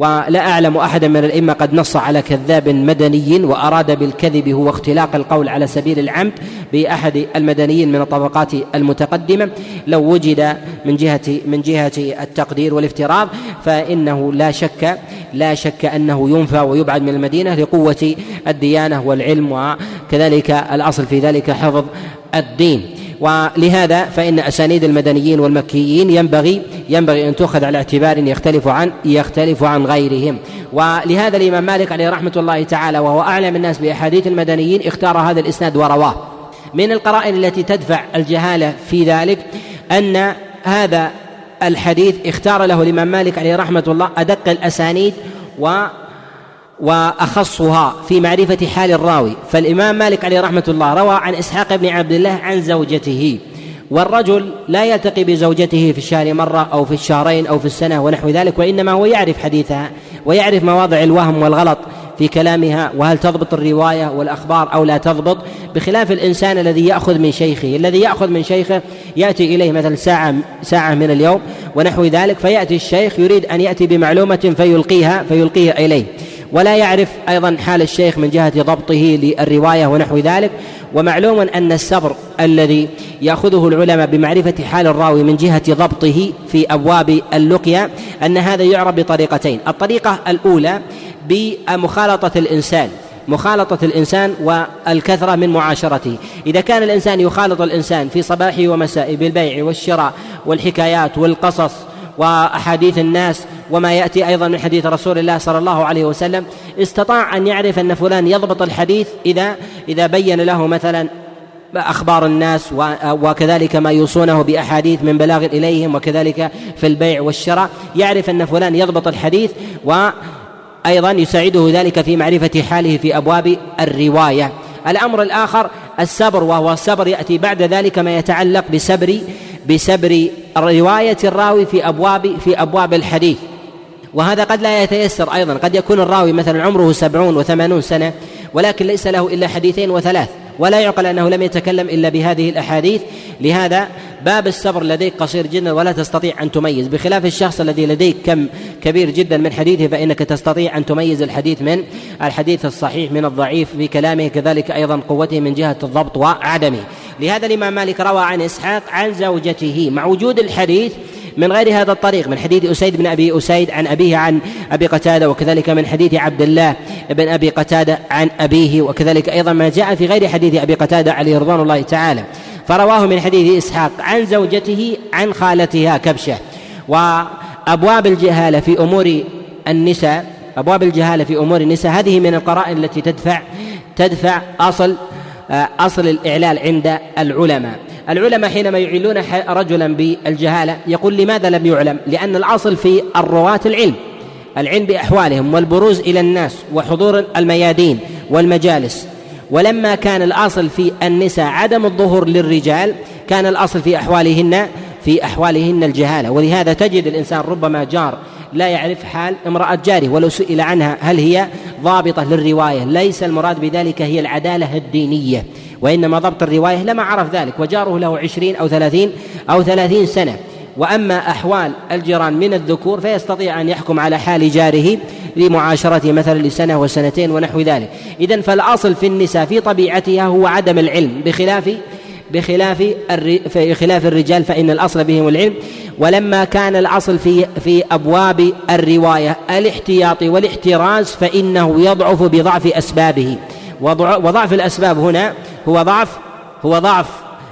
ولا أعلم أحدا من الأئمة قد نص على كذاب مدني وأراد بالكذب هو اختلاق القول على سبيل العمد بأحد المدنيين من الطبقات المتقدمة. لو وجد من جهة من جهة التقدير والافتراض فإنه لا شك لا شك أنه ينفى ويبعد من المدينة لقوة الديانة والعلم وكذلك الأصل في ذلك حفظ الدين. ولهذا فإن أسانيد المدنيين والمكيين ينبغي ينبغي أن تؤخذ على اعتبار يختلف عن يختلف عن غيرهم. ولهذا الإمام مالك عليه رحمة الله تعالى وهو أعلم الناس بأحاديث المدنيين اختار هذا الإسناد ورواة. من القرائن التي تدفع الجهالة في ذلك أن هذا الحديث اختار له الإمام مالك عليه رحمة الله أدق الأسانيد و وأخصها في معرفة حال الراوي. فالإمام مالك عليه رحمة الله روى عن إسحاق بن عبد الله عن زوجته. والرجل لا يلتقي بزوجته في الشهر مرة أو في الشهرين أو في السنة ونحو ذلك وإنما هو يعرف حديثها ويعرف مواضع الوهم والغلط في كلامها وهل تضبط الرواية والأخبار أو لا تضبط. بخلاف الإنسان الذي يأخذ من شيخه الذي يأخذ من شيخه يأتي إليه مثلا ساعة ساعة من اليوم ونحو ذلك فيأتي الشيخ يريد أن يأتي بمعلومة فيلقيها فيلقيها إليه. ولا يعرف أيضا حال الشيخ من جهة ضبطه للرواية ونحو ذلك. ومعلوم أن السبر الذي يأخذه العلماء بمعرفة حال الراوي من جهة ضبطه في أبواب اللقيا أن هذا يعرف بطريقتين. الطريقة الأولى بمخالطة الإنسان مخالطة الإنسان والكثرة من معاشرته. إذا كان الإنسان يخالط الإنسان في صباحه ومسائه بالبيع والشراء والحكايات والقصص وأحاديث الناس وما يأتي أيضا من حديث رسول الله صلى الله عليه وسلم. استطاع أن يعرف أن فلان يضبط الحديث إذا إذا بين له مثلا أخبار الناس وكذلك ما يوصونه بأحاديث من بلاغ إليهم وكذلك في البيع والشراء. يعرف أن فلان يضبط الحديث وأيضا يساعده ذلك في معرفة حاله في أبواب الرواية. الأمر الآخر السبر وهو السبر يأتي بعد ذلك ما يتعلق بسبر بسبر رواية الراوي في أبواب في أبواب الحديث. وهذا قد لا يتيسر أيضا. قد يكون الراوي مثلا عمره سبعون وثمانون سنة ولكن ليس له إلا حديثين وثلاث ولا يعقل أنه لم يتكلم إلا بهذه الأحاديث. لهذا باب الصبر لديك قصير جدا ولا تستطيع أن تميز. بخلاف الشخص الذي لديك كم كبير جدا من حديثه فإنك تستطيع أن تميز الحديث من الحديث الصحيح من الضعيف في كلامه كذلك أيضا قوته من جهة الضبط وعدمه. لهذا الإمام مالك روى عن إسحاق عن زوجته. مع وجود الحديث من غير هذا الطريق من حديث أسيد بن أبي أسيد عن أبيه عن أبي قتادة وكذلك من حديث عبد الله بن أبي قتادة عن أبيه وكذلك أيضا ما جاء في غير حديث أبي قتادة عليه رضوان الله تعالى. فرواه من حديث إسحاق عن زوجته عن خالتها كبشة. وأبواب الجهالة في أمور النساء أبواب الجهالة في أمور النساء هذه من القرائن التي تدفع تدفع أصل أصل الإعلال عند العلماء. العلماء حينما يعلون رجلا بالجهالة يقول لماذا لم يعلم؟ لأن الأصل في الرواة العلم العلم بأحوالهم والبروز إلى الناس وحضور الميادين والمجالس. ولما كان الأصل في النساء عدم الظهور للرجال كان الأصل في أحوالهن في أحوالهن الجهالة. ولهذا تجد الإنسان ربما جار لا يعرف حال امرأة جاره ولو سئل عنها هل هي ضابطة للرواية ليس المراد بذلك هي العدالة الدينية. وإنما ضبط الرواية لما عرف ذلك وجاره له عشرين أو ثلاثين أو ثلاثين سنة. وأما أحوال الجيران من الذكور فيستطيع أن يحكم على حال جاره لمعاشرته مثلا لسنة وسنتين ونحو ذلك. إذا فالأصل في النساء في طبيعتها هو عدم العلم بخلاف بخلاف خلاف الرجال فإن الأصل بهم العلم. ولما كان الأصل في في أبواب الرواية الاحتياط والاحتراز فإنه يضعف بضعف أسبابه. وضعف الأسباب هنا هو ضعف هو ضعف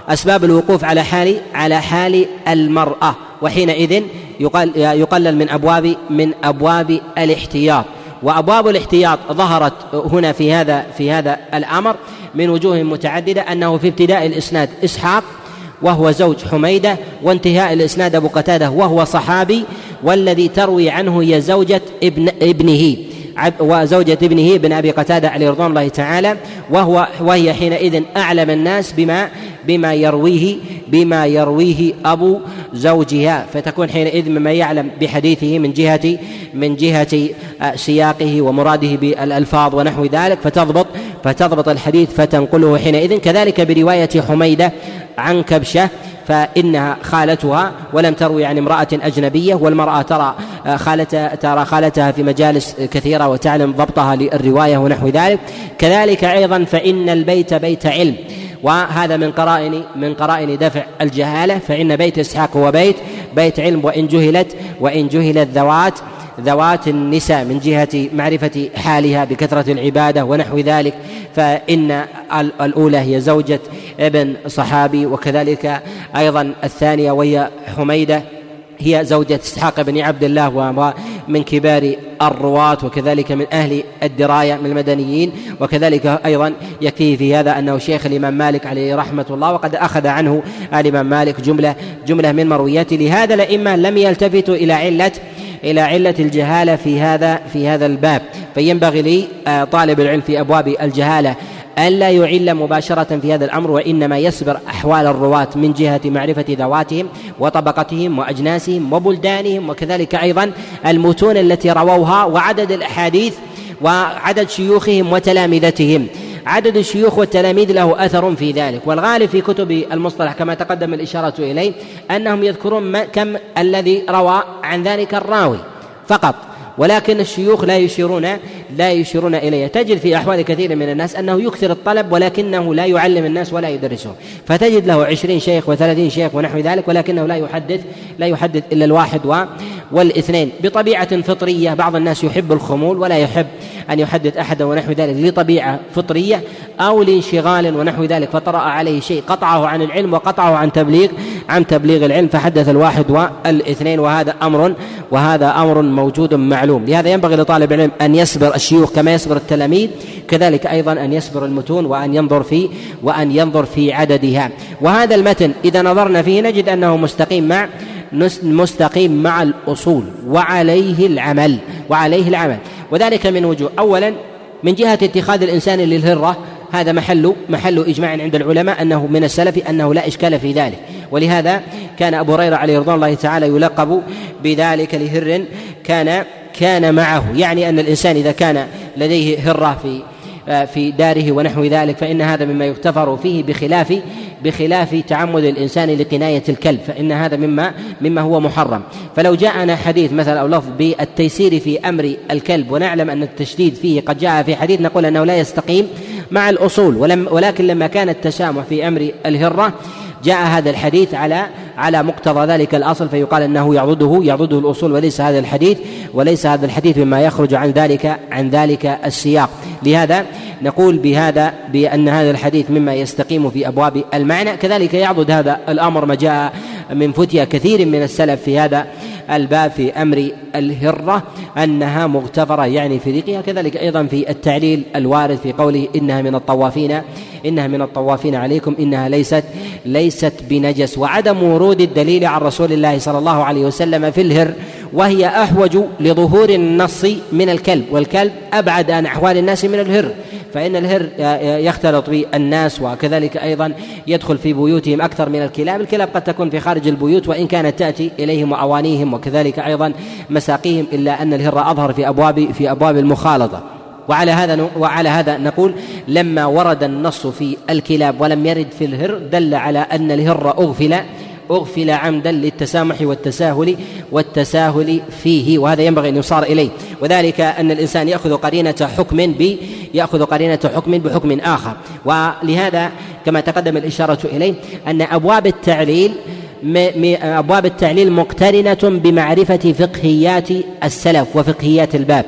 أسباب الوقوف على حال على حال المرأة. وحينئذ يقل يقلل من أبواب من أبواب الاحتياط. وأبواب الاحتياط ظهرت هنا في هذا في هذا الأمر من وجوه متعددة أنه في ابتداء الإسناد إسحاق وهو زوج حميدة وانتهاء الإسناد أبو قتادة وهو صحابي والذي تروي عنه هي زوجة ابن ابنه. وزوجة ابنه بن أبي قتادة عليه رضوان الله تعالى وهو وهي حينئذ أعلم الناس بما بما يرويه بما يرويه أبو زوجها. فتكون حينئذ مما يعلم بحديثه من جهة من جهة آه، سياقه ومراده بالألفاظ ونحو ذلك. فتضبط فتضبط الحديث فتنقله حينئذ. كذلك برواية حميدة عن كبشة فإنها خالتها ولم تروي عن امرأة أجنبية والمرأة ترى خالتها ترى خالتها في مجالس كثيرة وتعلم ضبطها للرواية ونحو ذلك. كذلك أيضا فإن البيت بيت علم. وهذا من قرائن من قرائن دفع الجهالة. فإن بيت إسحاق هو بيت بيت علم وإن جهلت وإن جهلت ذوات ذوات النساء من جهة معرفة حالها بكثرة العبادة ونحو ذلك. فإن الأولى هي زوجة ابن صحابي وكذلك أيضا الثانية وهي حميدة. هي زوجة إسحاق بن عبد الله وهو من كبار الرواة وكذلك من أهل الدراية من المدنيين وكذلك أيضا يكفيه في هذا أنه شيخ الإمام مالك عليه رحمة الله وقد أخذ عنه الإمام مالك جملة جملة من مروياته لهذا الأئمة لم يلتفتوا إلى علة إلى علة الجهالة في هذا في هذا الباب. فينبغي لي آه، العلم في أبواب الجهالة ألا يعل مباشرة في هذا الأمر وإنما يصبر أحوال الرواة من جهة معرفة ذواتهم وطبقتهم وأجناسهم وبلدانهم وكذلك أيضا المتون التي رووها وعدد الأحاديث وعدد شيوخهم وتلامذتهم. عدد الشيوخ والتلاميذ له أثر في ذلك. والغالب في كتب المصطلح كما تقدم الإشارة إليه أنهم يذكرون كم الذي روى عن ذلك الراوي فقط. ولكن الشيوخ لا يشيرون لا يشيرون إليه تجد في أحوال كثير من الناس أنه يكثر الطلب ولكنه لا يعلم الناس ولا يدرسهم. فتجد له عشرين شيخ وثلاثين شيخ ونحو ذلك ولكنه لا يحدث لا يحدث إلا الواحد و والإثنين. بطبيعة فطرية بعض الناس يحب الخمول ولا يحب أن يحدث أحدا ونحو ذلك لطبيعة فطرية أو لانشغال ونحو ذلك. فطرأ عليه شيء قطعه عن العلم وقطعه عن تبليغ. عن تبليغ العلم فحدث الواحد والاثنين وهذا أمر وهذا أمر موجود معلوم. لهذا ينبغي لطالب العلم أن يصبر الشيوخ كما يصبر التلاميذ كذلك أيضا أن يصبر المتون وأن ينظر في وأن ينظر في عددها. وهذا المتن إذا نظرنا فيه نجد أنه مستقيم مع مستقيم مع الأصول وعليه العمل وعليه العمل. وذلك من وجوه أولا من جهة اتخاذ الإنسان للهرة هذا محل محل إجماع عند العلماء أنه من السلف أنه لا إشكال في ذلك. ولهذا كان أبو هريرة عليه رضوان الله تعالى يلقب بذلك لهر كان كان معه. يعني أن الإنسان إذا كان لديه هرة في في داره ونحو ذلك فإن هذا مما يغتفر فيه بخلاف بخلاف تعمد الإنسان لقناية الكلب فإن هذا مما مما هو محرم. فلو جاءنا حديث مثلا أو لفظ بالتيسير في أمر الكلب ونعلم أن التشديد فيه قد جاء في حديث نقول أنه لا يستقيم مع الأصول ولم ولكن لما كان التسامح في أمر الهرة جاء هذا الحديث على على مقتضى ذلك الأصل فيقال إنه يعضده يعضده الأصول وليس هذا الحديث وليس هذا الحديث مما يخرج عن ذلك عن ذلك السياق. لهذا نقول بهذا بأن هذا الحديث مما يستقيم في أبواب المعنى. كذلك يعضد هذا الأمر ما جاء من فتيا كثير من السلف في هذا الباب في أمر الهرة أنها مغتفرة يعني في ريقها كذلك أيضا في التعليل الوارد في قوله إنها من الطوافين إنها من الطوافين عليكم إنها ليست ليست بنجس. وعدم ورود الدليل عن رسول الله صلى الله عليه وسلم في الهر وهي أحوج لظهور النص من الكلب والكلب أبعد عن أحوال الناس من الهر. فإن الهر يختلط بالناس وكذلك أيضا يدخل في بيوتهم أكثر من الكلاب. الكلاب قد تكون في خارج البيوت وإن كانت تأتي إليهم وأوانيهم وكذلك أيضا مساقيهم إلا أن الهر أظهر في أبواب في أبواب المخالطة. وعلى هذا وعلى هذا نقول لما ورد النص في الكلاب ولم يرد في الهر دل على أن الهر أغفل أغفل عمدا للتسامح والتساهل والتساهل فيه وهذا ينبغي أن يصار إليه. وذلك أن الإنسان يأخذ قرينة حكم ب يأخذ قرينة حكم بحكم آخر. ولهذا كما تقدم الإشارة إليه أن أبواب التعليل أبواب التعليل مقترنة بمعرفة فقهيات السلف وفقهيات الباب.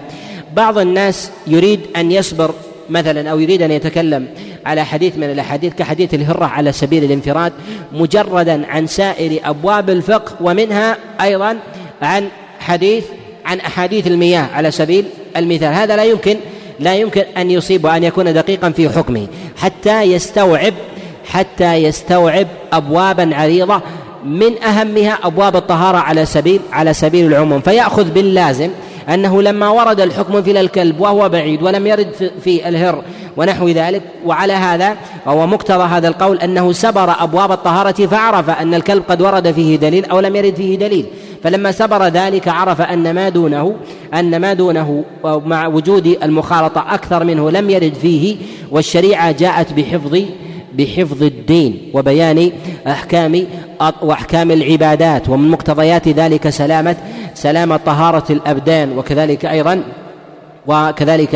بعض الناس يريد أن يصبر مثلا أو يريد أن يتكلم على حديث من الأحاديث كحديث الهرة على سبيل الانفراد مجردا عن سائر أبواب الفقه ومنها أيضا عن حديث عن أحاديث المياه على سبيل المثال. هذا لا يمكن لا يمكن أن يصيب وأن يكون دقيقا في حكمه. حتى يستوعب حتى يستوعب ابوابا عريضة من أهمها أبواب الطهارة على سبيل على سبيل العموم. فيأخذ باللازم أنه لما ورد الحكم في الكلب وهو بعيد ولم يرد في الهر ونحو ذلك وعلى هذا وهو مقتضى هذا القول أنه سبر أبواب الطهارة فعرف أن الكلب قد ورد فيه دليل أو لم يرد فيه دليل. فلما سبر ذلك عرف أن ما دونه أن ما دونه مع وجود المخالطة أكثر منه لم يرد فيه والشريعة جاءت بحفظ بحفظ الدين وبيان أحكام وأحكام العبادات ومن مقتضيات ذلك سلامه سلامة طهارة الأبدان وكذلك أيضا وكذلك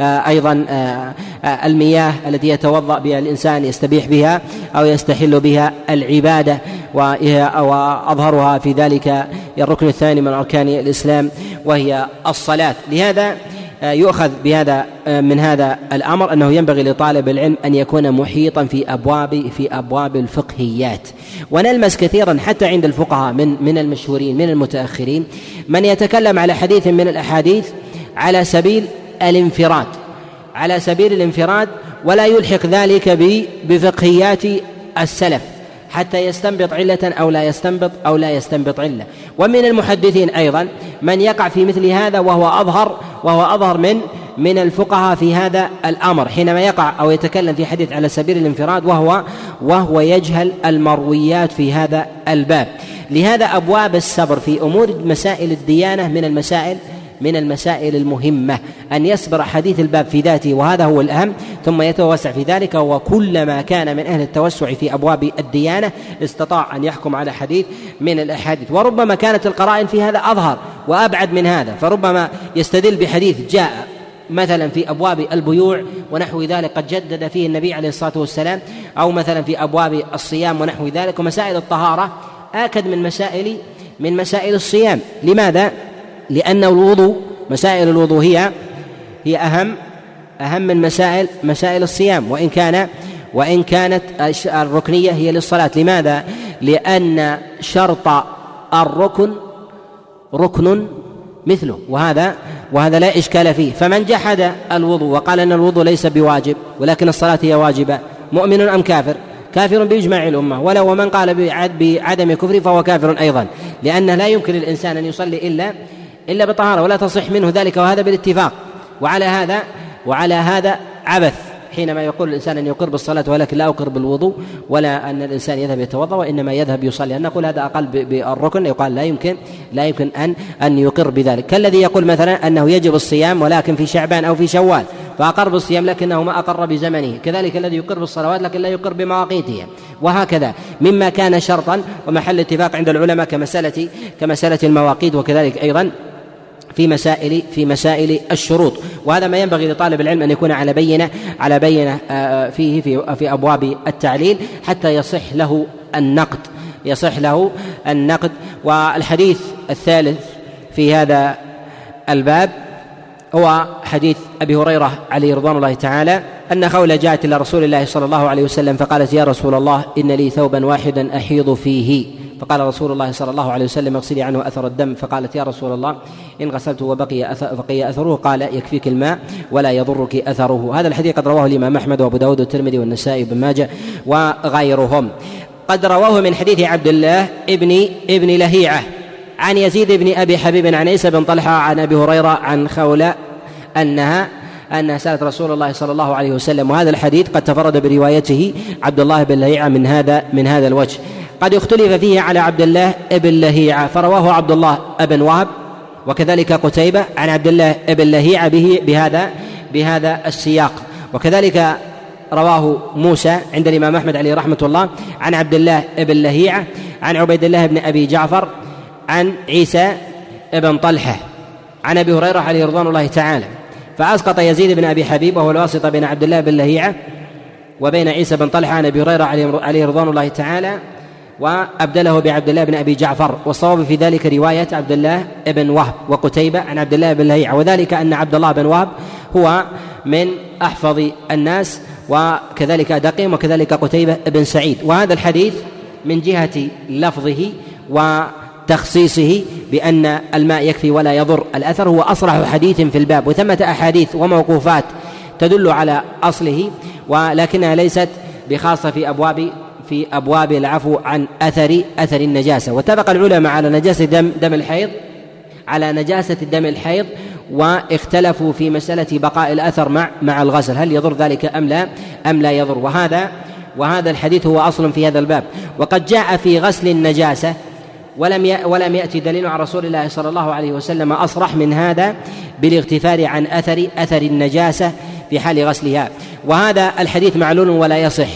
آه، أيضا آه، آه، المياه التي يتوضأ بها الإنسان يستبيح بها أو يستحل بها العبادة وأظهرها في ذلك الركن الثاني من أركان الإسلام وهي الصلاة. لهذا يؤخذ بهذا من هذا الأمر أنه ينبغي لطالب العلم أن يكون محيطا في أبواب في أبواب الفقهيات. ونلمس كثيرا حتى عند الفقهاء من من المشهورين من المتأخرين. من يتكلم على حديث من الأحاديث على سبيل الانفراد. على سبيل الانفراد ولا يلحق ذلك بفقهيات السلف حتى يستنبط علة أو لا يستنبط أو لا يستنبط علة. ومن المحدثين أيضا من يقع في مثل هذا وهو أظهر وهو أظهر من من الفقهاء في هذا الأمر. حينما يقع أو يتكلم في حديث على سبيل الانفراد وهو وهو يجهل المرويات في هذا الباب. لهذا أبواب السبر في أمور مسائل الديانة من المسائل من المسائل المهمة. أن يصبر حديث الباب في ذاته وهذا هو الأهم. ثم يتوسع في ذلك وكلما كان من أهل التوسع في أبواب الديانة استطاع أن يحكم على حديث من الأحاديث. وربما كانت القرائن في هذا أظهر وأبعد من هذا. فربما يستدل بحديث جاء مثلا في أبواب البيوع ونحو ذلك قد جدد فيه النبي عليه الصلاة والسلام أو مثلا في أبواب الصيام ونحو ذلك. ومسائل الطهارة آكد من مسائل من مسائل الصيام. لماذا؟ لأن الوضوء مسائل الوضوء هي هي أهم أهم من مسائل مسائل الصيام. وإن كان وإن كانت الركنية هي للصلاة. لماذا؟ لأن شرط الركن ركن مثله. وهذا وهذا لا إشكال فيه. فمن جحد الوضوء وقال أن الوضوء ليس بواجب ولكن الصلاة هي واجبة مؤمن أم كافر؟ كافر بإجماع الأمة. ولو ومن قال بعدم كفره فهو كافر أيضا. لأنه لا يمكن للإنسان أن يصلي إلا إلا بطهارة ولا تصح منه ذلك وهذا بالاتفاق. وعلى هذا وعلى هذا عبث حينما يقول الإنسان أن يقر بالصلاة ولكن لا أقر بالوضوء ولا أن الإنسان يذهب يتوضأ وإنما يذهب يصلي. أن نقول هذا أقل بالركن يقال لا يمكن لا يمكن أن أن يقر بذلك. كالذي يقول مثلا أنه يجب الصيام ولكن في شعبان أو في شوال فأقر بالصيام لكنه ما أقر بزمنه. كذلك الذي يقر بالصلوات لكن لا يقر بمواقيتها وهكذا مما كان شرطا ومحل اتفاق عند العلماء كمسألة كمسألة المواقيت وكذلك أيضا في مسائل في مسائل الشروط. وهذا ما ينبغي لطالب العلم أن يكون على بينه على بينة آه، فيه في في أبواب التعليل حتى يصح له النقد. يصح له النقد. والحديث الثالث في هذا الباب هو حديث أبي هريرة عليه رضوان الله تعالى أن خوله جاءت إلى رسول الله صلى الله عليه وسلم فقالت يا رسول الله إن لي ثوبا واحدا أحيض فيه. فقال رسول الله صلى الله عليه وسلم اغسلي عنه أثر الدم. فقالت يا رسول الله إن غسلته وبقي أثر بقي أثره قال يكفيك الماء ولا يضرك أثره. هذا الحديث قد رواه الإمام أحمد وأبو داود والترمذي والنسائي وابن ماجه وغيرهم. قد رواه من حديث عبد الله ابن ابن لهيعة عن يزيد بن أبي حبيب عن عيسى بن طلحة عن أبي هريرة عن خوله انها أنها سألت رسول الله صلى الله عليه وسلم. وهذا الحديث قد تفرد بروايته عبد الله بن لهيعة من هذا من هذا الوجه. قد اختلف فيه على عبد الله بن لهيعة فرواه عبد الله بن وهب وكذلك قتيبة عن عبد الله بن لهيعة به بهذا بهذا السياق. وكذلك رواه موسى عند الإمام أحمد عليه رحمة الله عن عبد الله بن لهيعة عن عبيد الله بن أبي جعفر عن عيسى بن طلحة عن أبي هريرة عليه رضوان الله تعالى. فأسقط يزيد بن أبي حبيب وهو الواسطة بين عبد الله بن لهيعة وبين عيسى بن طلحة عن أبي هريرة عليه رضوان الله تعالى. وأبدله بعبد الله بن أبي جعفر والصواب في ذلك رواية عبد الله بن وهب وقتيبة عن عبد الله بن لهيعة. وذلك أن عبد الله بن وهب هو من أحفظ الناس وكذلك دقيم وكذلك قتيبة بن سعيد. وهذا الحديث من جهة لفظه وتخصيصه بأن الماء يكفي ولا يضر. الأثر هو أصرح حديث في الباب وثمة أحاديث وموقوفات تدل على أصله ولكنها ليست بخاصة في أبواب في أبواب العفو عن أثر أثر النجاسة. واتفق العلماء على نجاسة دم دم الحيض على نجاسة دم الحيض واختلفوا في مسألة بقاء الأثر مع مع الغسل. هل يضر ذلك أم لا؟ أم لا يضر. وهذا وهذا الحديث هو أصل في هذا الباب. وقد جاء في غسل النجاسة ولم ولم يأتي دليل عن رسول الله صلى الله عليه وسلم أصرح من هذا بالاغتفار عن أثر أثر النجاسة في حال غسلها. وهذا الحديث معلول ولا يصح.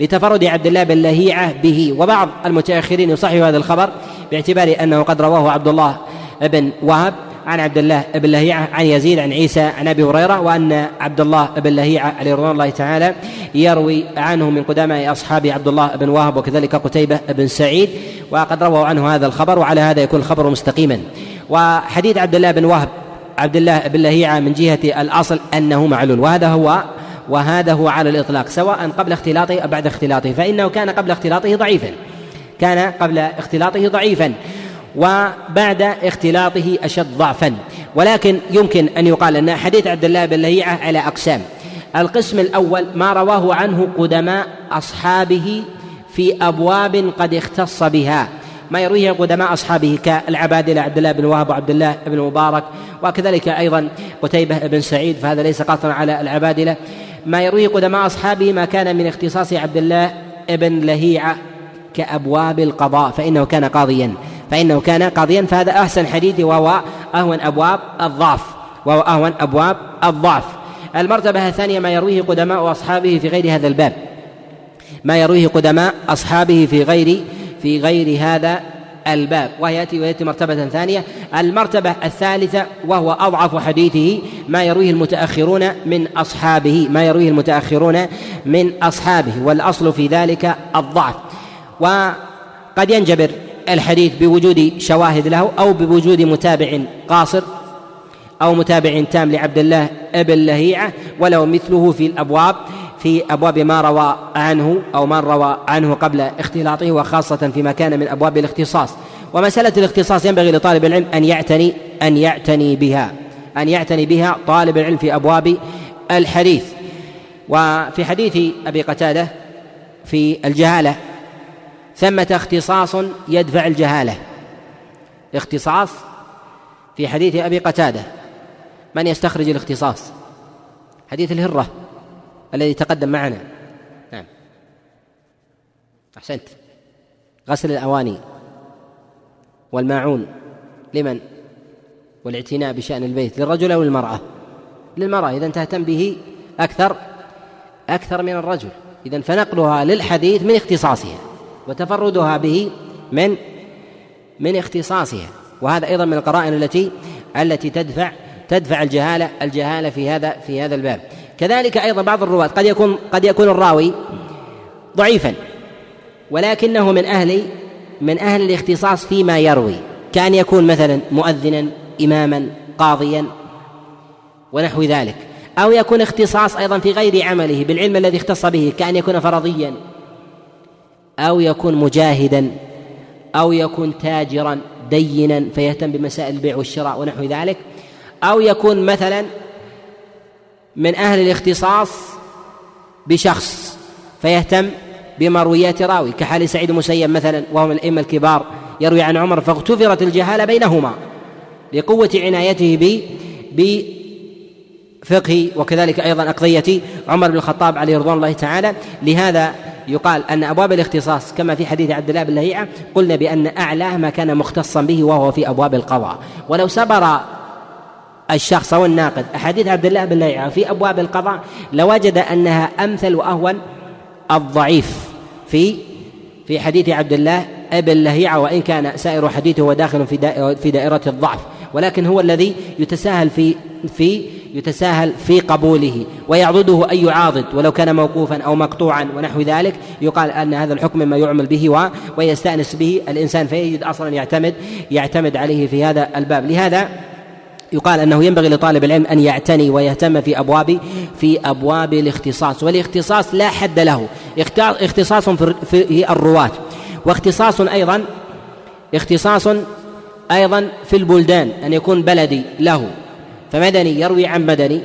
لتفرد عبد الله بن لهيعة به وبعض المتأخرين يصحح هذا الخبر باعتبار أنه قد رواه عبد الله بن وهب عن عبد الله بن لهيعة عن يزيد عن عيسى عن أبي هريرة وأن عبد الله بن لهيعة عليه رضوان الله تعالى يروي عنه من قدماء أصحابه عبد الله بن وهب وكذلك قتيبة بن سعيد وقد رووا عنه هذا الخبر وعلى هذا يكون الخبر مستقيما. وحديث عبد الله بن وهب عبد الله بن لهيعة من جهة الأصل أنه معلول وهذا هو وهذا هو على الإطلاق سواء قبل اختلاطه أو بعد اختلاطه فإنه كان قبل اختلاطه ضعيفا. كان قبل اختلاطه ضعيفا وبعد اختلاطه أشد ضعفا. ولكن يمكن أن يقال أن حديث عبد الله بن لهيعة على أقسام. القسم الأول ما رواه عنه قدماء أصحابه في أبواب قد اختص بها. ما يرويه قدماء أصحابه كالعبادلة عبد الله بن وهب وعبد الله بن مبارك وكذلك أيضا قتيبة بن سعيد فهذا ليس قاطعا على العبادلة. ما يرويه قدماء أصحابه ما كان من اختصاص عبد الله بن لهيعة كأبواب القضاء فإنه كان قاضيا. فإنه كان قاضيا فهذا أحسن حديث وهو أهون أبواب الضعف وهو أهون أبواب الضعف. المرتبة الثانية ما يرويه قدماء أصحابه في غير هذا الباب. ما يرويه قدماء أصحابه في غير في غير هذا الباب ويأتي ويأتي مرتبة ثانية. المرتبة الثالثة وهو أضعف حديثه ما يرويه المتأخرون من أصحابه ما يرويه المتأخرون من أصحابه والأصل في ذلك الضعف. وقد ينجبر الحديث بوجود شواهد له أو بوجود متابع قاصر أو متابع تام لعبد الله ابن لهيعة ولو مثله في الأبواب. في أبواب ما روى عنه أو من روى عنه قبل اختلاطه وخاصة فيما كان من أبواب الاختصاص. ومسألة الاختصاص ينبغي لطالب العلم أن يعتني أن يعتني بها أن يعتني بها طالب العلم في أبواب الحديث. وفي حديث أبي قتادة في الجهالة ثمة اختصاص يدفع الجهالة. اختصاص في حديث أبي قتادة من يستخرج الاختصاص؟ حديث الهرة. الذي تقدم معنا. نعم. أحسنت. غسل الأواني والماعون. لمن؟ والاعتناء بشأن البيت. للرجل أو للمرأة؟ للمرأة. إذا تهتم به أكثر أكثر من الرجل. إذا فنقلها للحديث من اختصاصها وتفردها به من؟ من اختصاصها. وهذا أيضا من القرائن التي التي تدفع تدفع الجهالة الجهالة في هذا في هذا الباب. كذلك أيضا بعض الرواة قد يكون قد يكون الراوي ضعيفا ولكنه من أهل من أهل الاختصاص فيما يروي كأن يكون مثلا مؤذنا اماما قاضيا ونحو ذلك. أو يكون اختصاص أيضا في غير عمله بالعلم الذي اختص به كأن يكون فرضيا. أو يكون مجاهدا أو يكون تاجرا دينا فيهتم بمسائل البيع والشراء ونحو ذلك. أو يكون مثلا من أهل الاختصاص بشخص فيهتم بمرويات راوي كحال سعيد المسيب مثلا وهو من الأئمة الكبار يروي عن عمر فاغتفرت الجهالة بينهما لقوة عنايته ب بفقه وكذلك أيضا أقضية عمر بن الخطاب عليه رضوان الله تعالى. لهذا يقال أن أبواب الاختصاص كما في حديث عبد الله بن لهيعة قلنا بأن أعلاه ما كان مختصا به وهو في أبواب القضاء. ولو سبر الشخص أو الناقد. أحاديث عبد الله بن لهيعة في أبواب القضاء لوجد أنها أمثل وأهون الضعيف في في حديث عبد الله ابن لهيعة وإن كان سائر حديثه هو داخل في في دائرة الضعف. ولكن هو الذي يتساهل في في يتساهل في قبوله ويعضده أن يعاضد ولو كان موقوفا أو مقطوعا ونحو ذلك. يقال أن هذا الحكم مما يعمل به ويستأنس به الإنسان فيجد أصلا يعتمد يعتمد عليه في هذا الباب. لهذا يقال أنه ينبغي لطالب العلم أن يعتني ويهتم في أبواب في أبواب الاختصاص والاختصاص لا حد له. اختصاص في الرواة. واختصاص أيضا اختصاص أيضا في البلدان أن يكون بلدي له. فمدني يروي عن مدني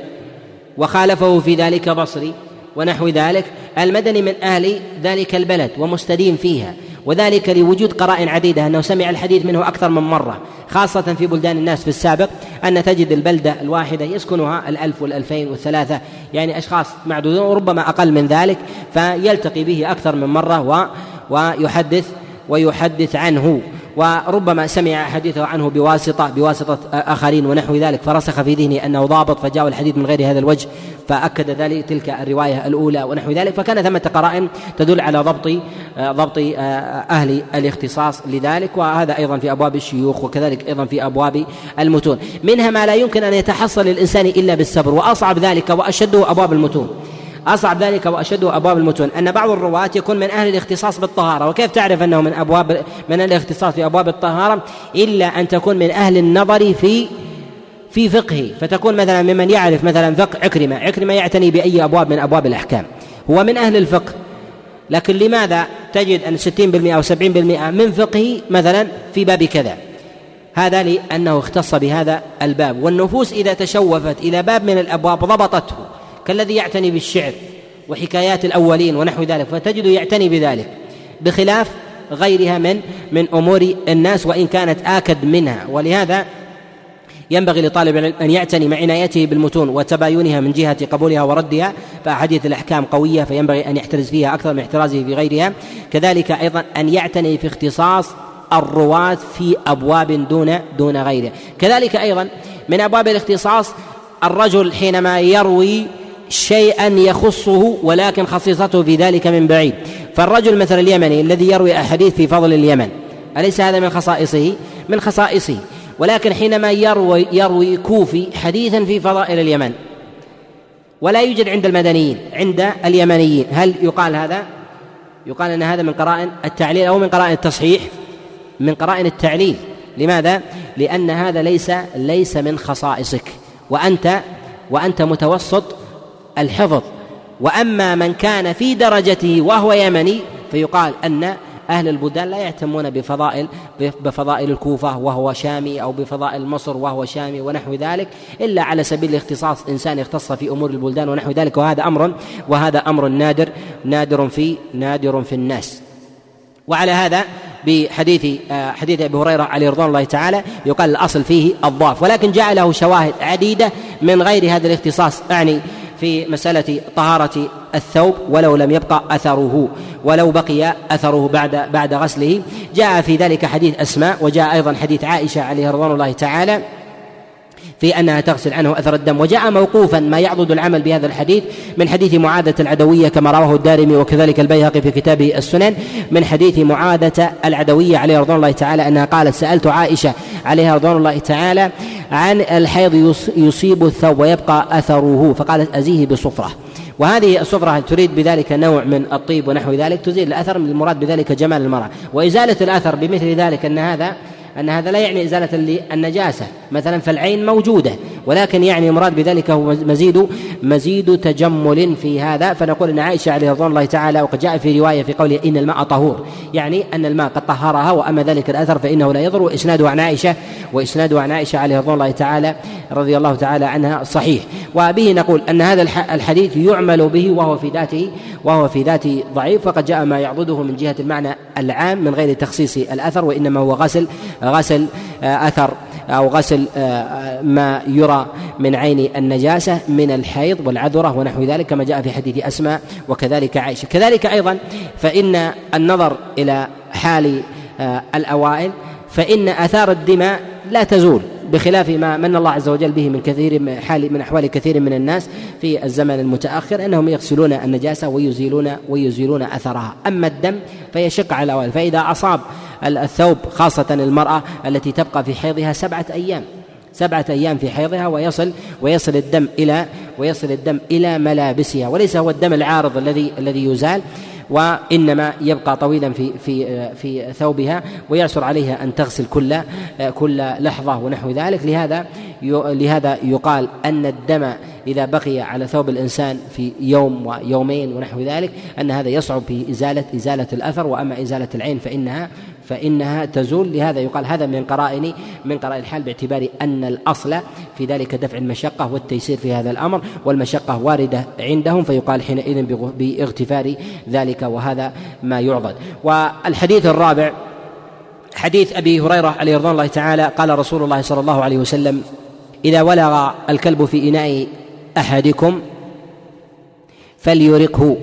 وخالفه في ذلك بصري ونحو ذلك. المدني من أهل ذلك البلد ومستدين فيها. وذلك لوجود قرائن عديدة أنه سمع الحديث منه أكثر من مرة. خاصة في بلدان الناس في السابق أن تجد البلدة الواحدة يسكنها الألف والألفين والثلاثة يعني أشخاص معدودون وربما أقل من ذلك فيلتقي به أكثر من مرة و ويحدث ويحدث عنه. وربما سمع حديثه عنه بواسطة بواسطة آخرين ونحو ذلك فرسخ في ذهنه أنه ضابط فجاء الحديث من غير هذا الوجه فأكد ذلك تلك الرواية الأولى ونحو ذلك فكان ثمة قرائن تدل على ضبط ضبط أهل الاختصاص لذلك وهذا أيضا في أبواب الشيوخ وكذلك أيضا في أبواب المتون. منها ما لا يمكن أن يتحصل للإنسان إلا بالصبر وأصعب ذلك وأشده أبواب المتون. أصعب ذلك وأشده أبواب المتون. أن بعض الرواة يكون من أهل الاختصاص بالطهارة. وكيف تعرف أنه من أبواب من الاختصاص في أبواب الطهارة؟ إلا أن تكون من أهل النظر في في فقهه. فتكون مثلا ممن يعرف مثلا فقه عكرمة. عكرمة يعتني بأي أبواب من أبواب الأحكام. هو من أهل الفقه. لكن لماذا تجد أن 60% أو 70% من فقهه مثلا في باب كذا؟ هذا لأنه اختص بهذا الباب. والنفوس إذا تشوفت إلى باب من الأبواب ضبطته. كالذي يعتني بالشعر وحكايات الأولين ونحو ذلك فتجد يعتني بذلك بخلاف غيرها من من أمور الناس وإن كانت آكد منها. ولهذا ينبغي لطالب العلم أن يعتني مع عنايته بالمتون وتباينها من جهة قبولها وردها فأحاديث الأحكام قوية فينبغي أن يحترز فيها أكثر من احترازه في غيرها. كذلك أيضا أن يعتني في اختصاص الرواة في أبواب دون دون غيره. كذلك أيضا من أبواب الاختصاص الرجل حينما يروي شيئا يخصه ولكن خصيصته في ذلك من بعيد. فالرجل مثل اليمني الذي يروي أحاديث في فضل اليمن. أليس هذا من خصائصه؟ من خصائصه. ولكن حينما يروي يروي كوفي حديثا في فضائل اليمن. ولا يوجد عند المدنيين عند اليمنيين. هل يقال هذا؟ يقال أن هذا من قرائن التعليل أو من قرائن التصحيح؟ من قرائن التعليل. لماذا؟ لأن هذا ليس ليس من خصائصك. وأنت وأنت متوسط الحفظ. وأما من كان في درجته وهو يمني فيقال أن أهل البلدان لا يهتمون بفضائل بفضائل الكوفة وهو شامي أو بفضائل مصر وهو شامي ونحو ذلك إلا على سبيل الاختصاص إنسان يختص في أمور البلدان ونحو ذلك. وهذا أمر وهذا أمر نادر نادر في نادر في الناس. وعلى هذا بحديث آه، حديث أبي هريرة عليه رضوان الله تعالى يقال الأصل فيه الضعف. ولكن جاء له شواهد عديدة من غير هذا الاختصاص اعني في مسألة طهارة الثوب ولو لم يبقى أثره ولو بقي أثره بعد بعد غسله. جاء في ذلك حديث أسماء وجاء أيضا حديث عائشة عليه رضوان الله تعالى. في أنها تغسل عنه أثر الدم. وجاء موقوفا ما يعضد العمل بهذا الحديث من حديث معاذة العدوية كما رواه الدارمي وكذلك البيهقي في كتابه السنن من حديث معاذة العدوية عليه رضوان الله تعالى أنها قالت سألت عائشة عليها رضوان الله تعالى عن الحيض يصيب الثوب ويبقى أثره فقالت أزيه بصفرة. وهذه الصفرة تريد بذلك نوع من الطيب ونحو ذلك تزيل الأثر المراد بذلك جمال المرأة. وإزالة الأثر بمثل ذلك أن هذا أن هذا لا يعني إزالة النجاسة مثلا فالعين موجودة ولكن يعني المراد بذلك هو مزيد مزيد تجمل في هذا. فنقول إن عائشة عليه رضوان الله تعالى وقد جاء في رواية في قوله إن الماء طهور يعني أن الماء قد طهرها وأما ذلك الأثر فإنه لا يضر. وإسناده عن عائشة وإسناده عن عائشة عليه رضوان الله تعالى رضي الله تعالى عنها صحيح. وبه نقول أن هذا الحديث يعمل به وهو في ذاته وهو في ذاته ضعيف فقد جاء ما يعضده من جهة المعنى العام من غير تخصيص الأثر وإنما هو غسل غسل أثر أو غسل آه، ما يرى من عين النجاسة من الحيض والعذرة ونحو ذلك كما جاء في حديث أسماء وكذلك عائشة. كذلك أيضا فإن النظر إلى حال آه، الأوائل فإن آثار الدماء لا تزول بخلاف ما من الله عز وجل به من كثير من حال من أحوال كثير من الناس في الزمن المتأخر أنهم يغسلون النجاسة ويزيلون ويزيلون أثرها، أما الدم فيشق على الأوائل، فإذا أصاب الثوب خاصة المرأة التي تبقى في حيضها سبعة أيام. سبعة أيام في حيضها ويصل ويصل الدم إلى ويصل الدم إلى ملابسها. وليس هو الدم العارض الذي الذي يزال وإنما يبقى طويلا في في في ثوبها ويعسر عليها أن تغسل كل كل لحظة ونحو ذلك. لهذا لهذا يقال أن الدم إذا بقي على ثوب الإنسان في يوم ويومين ونحو ذلك أن هذا يصعب في إزالة إزالة الأثر. وأما إزالة العين فإنها فإنها تزول لهذا يقال هذا من قرائن من قرائن الحال باعتبار أن الأصل في ذلك دفع المشقة والتيسير في هذا الأمر والمشقة واردة عندهم فيقال حينئذ باغتفار ذلك وهذا ما يعضد. والحديث الرابع حديث أبي هريرة عليه رضوان الله تعالى قال رسول الله صلى الله عليه وسلم إذا ولغ الكلب في إناء أحدكم فليرقه.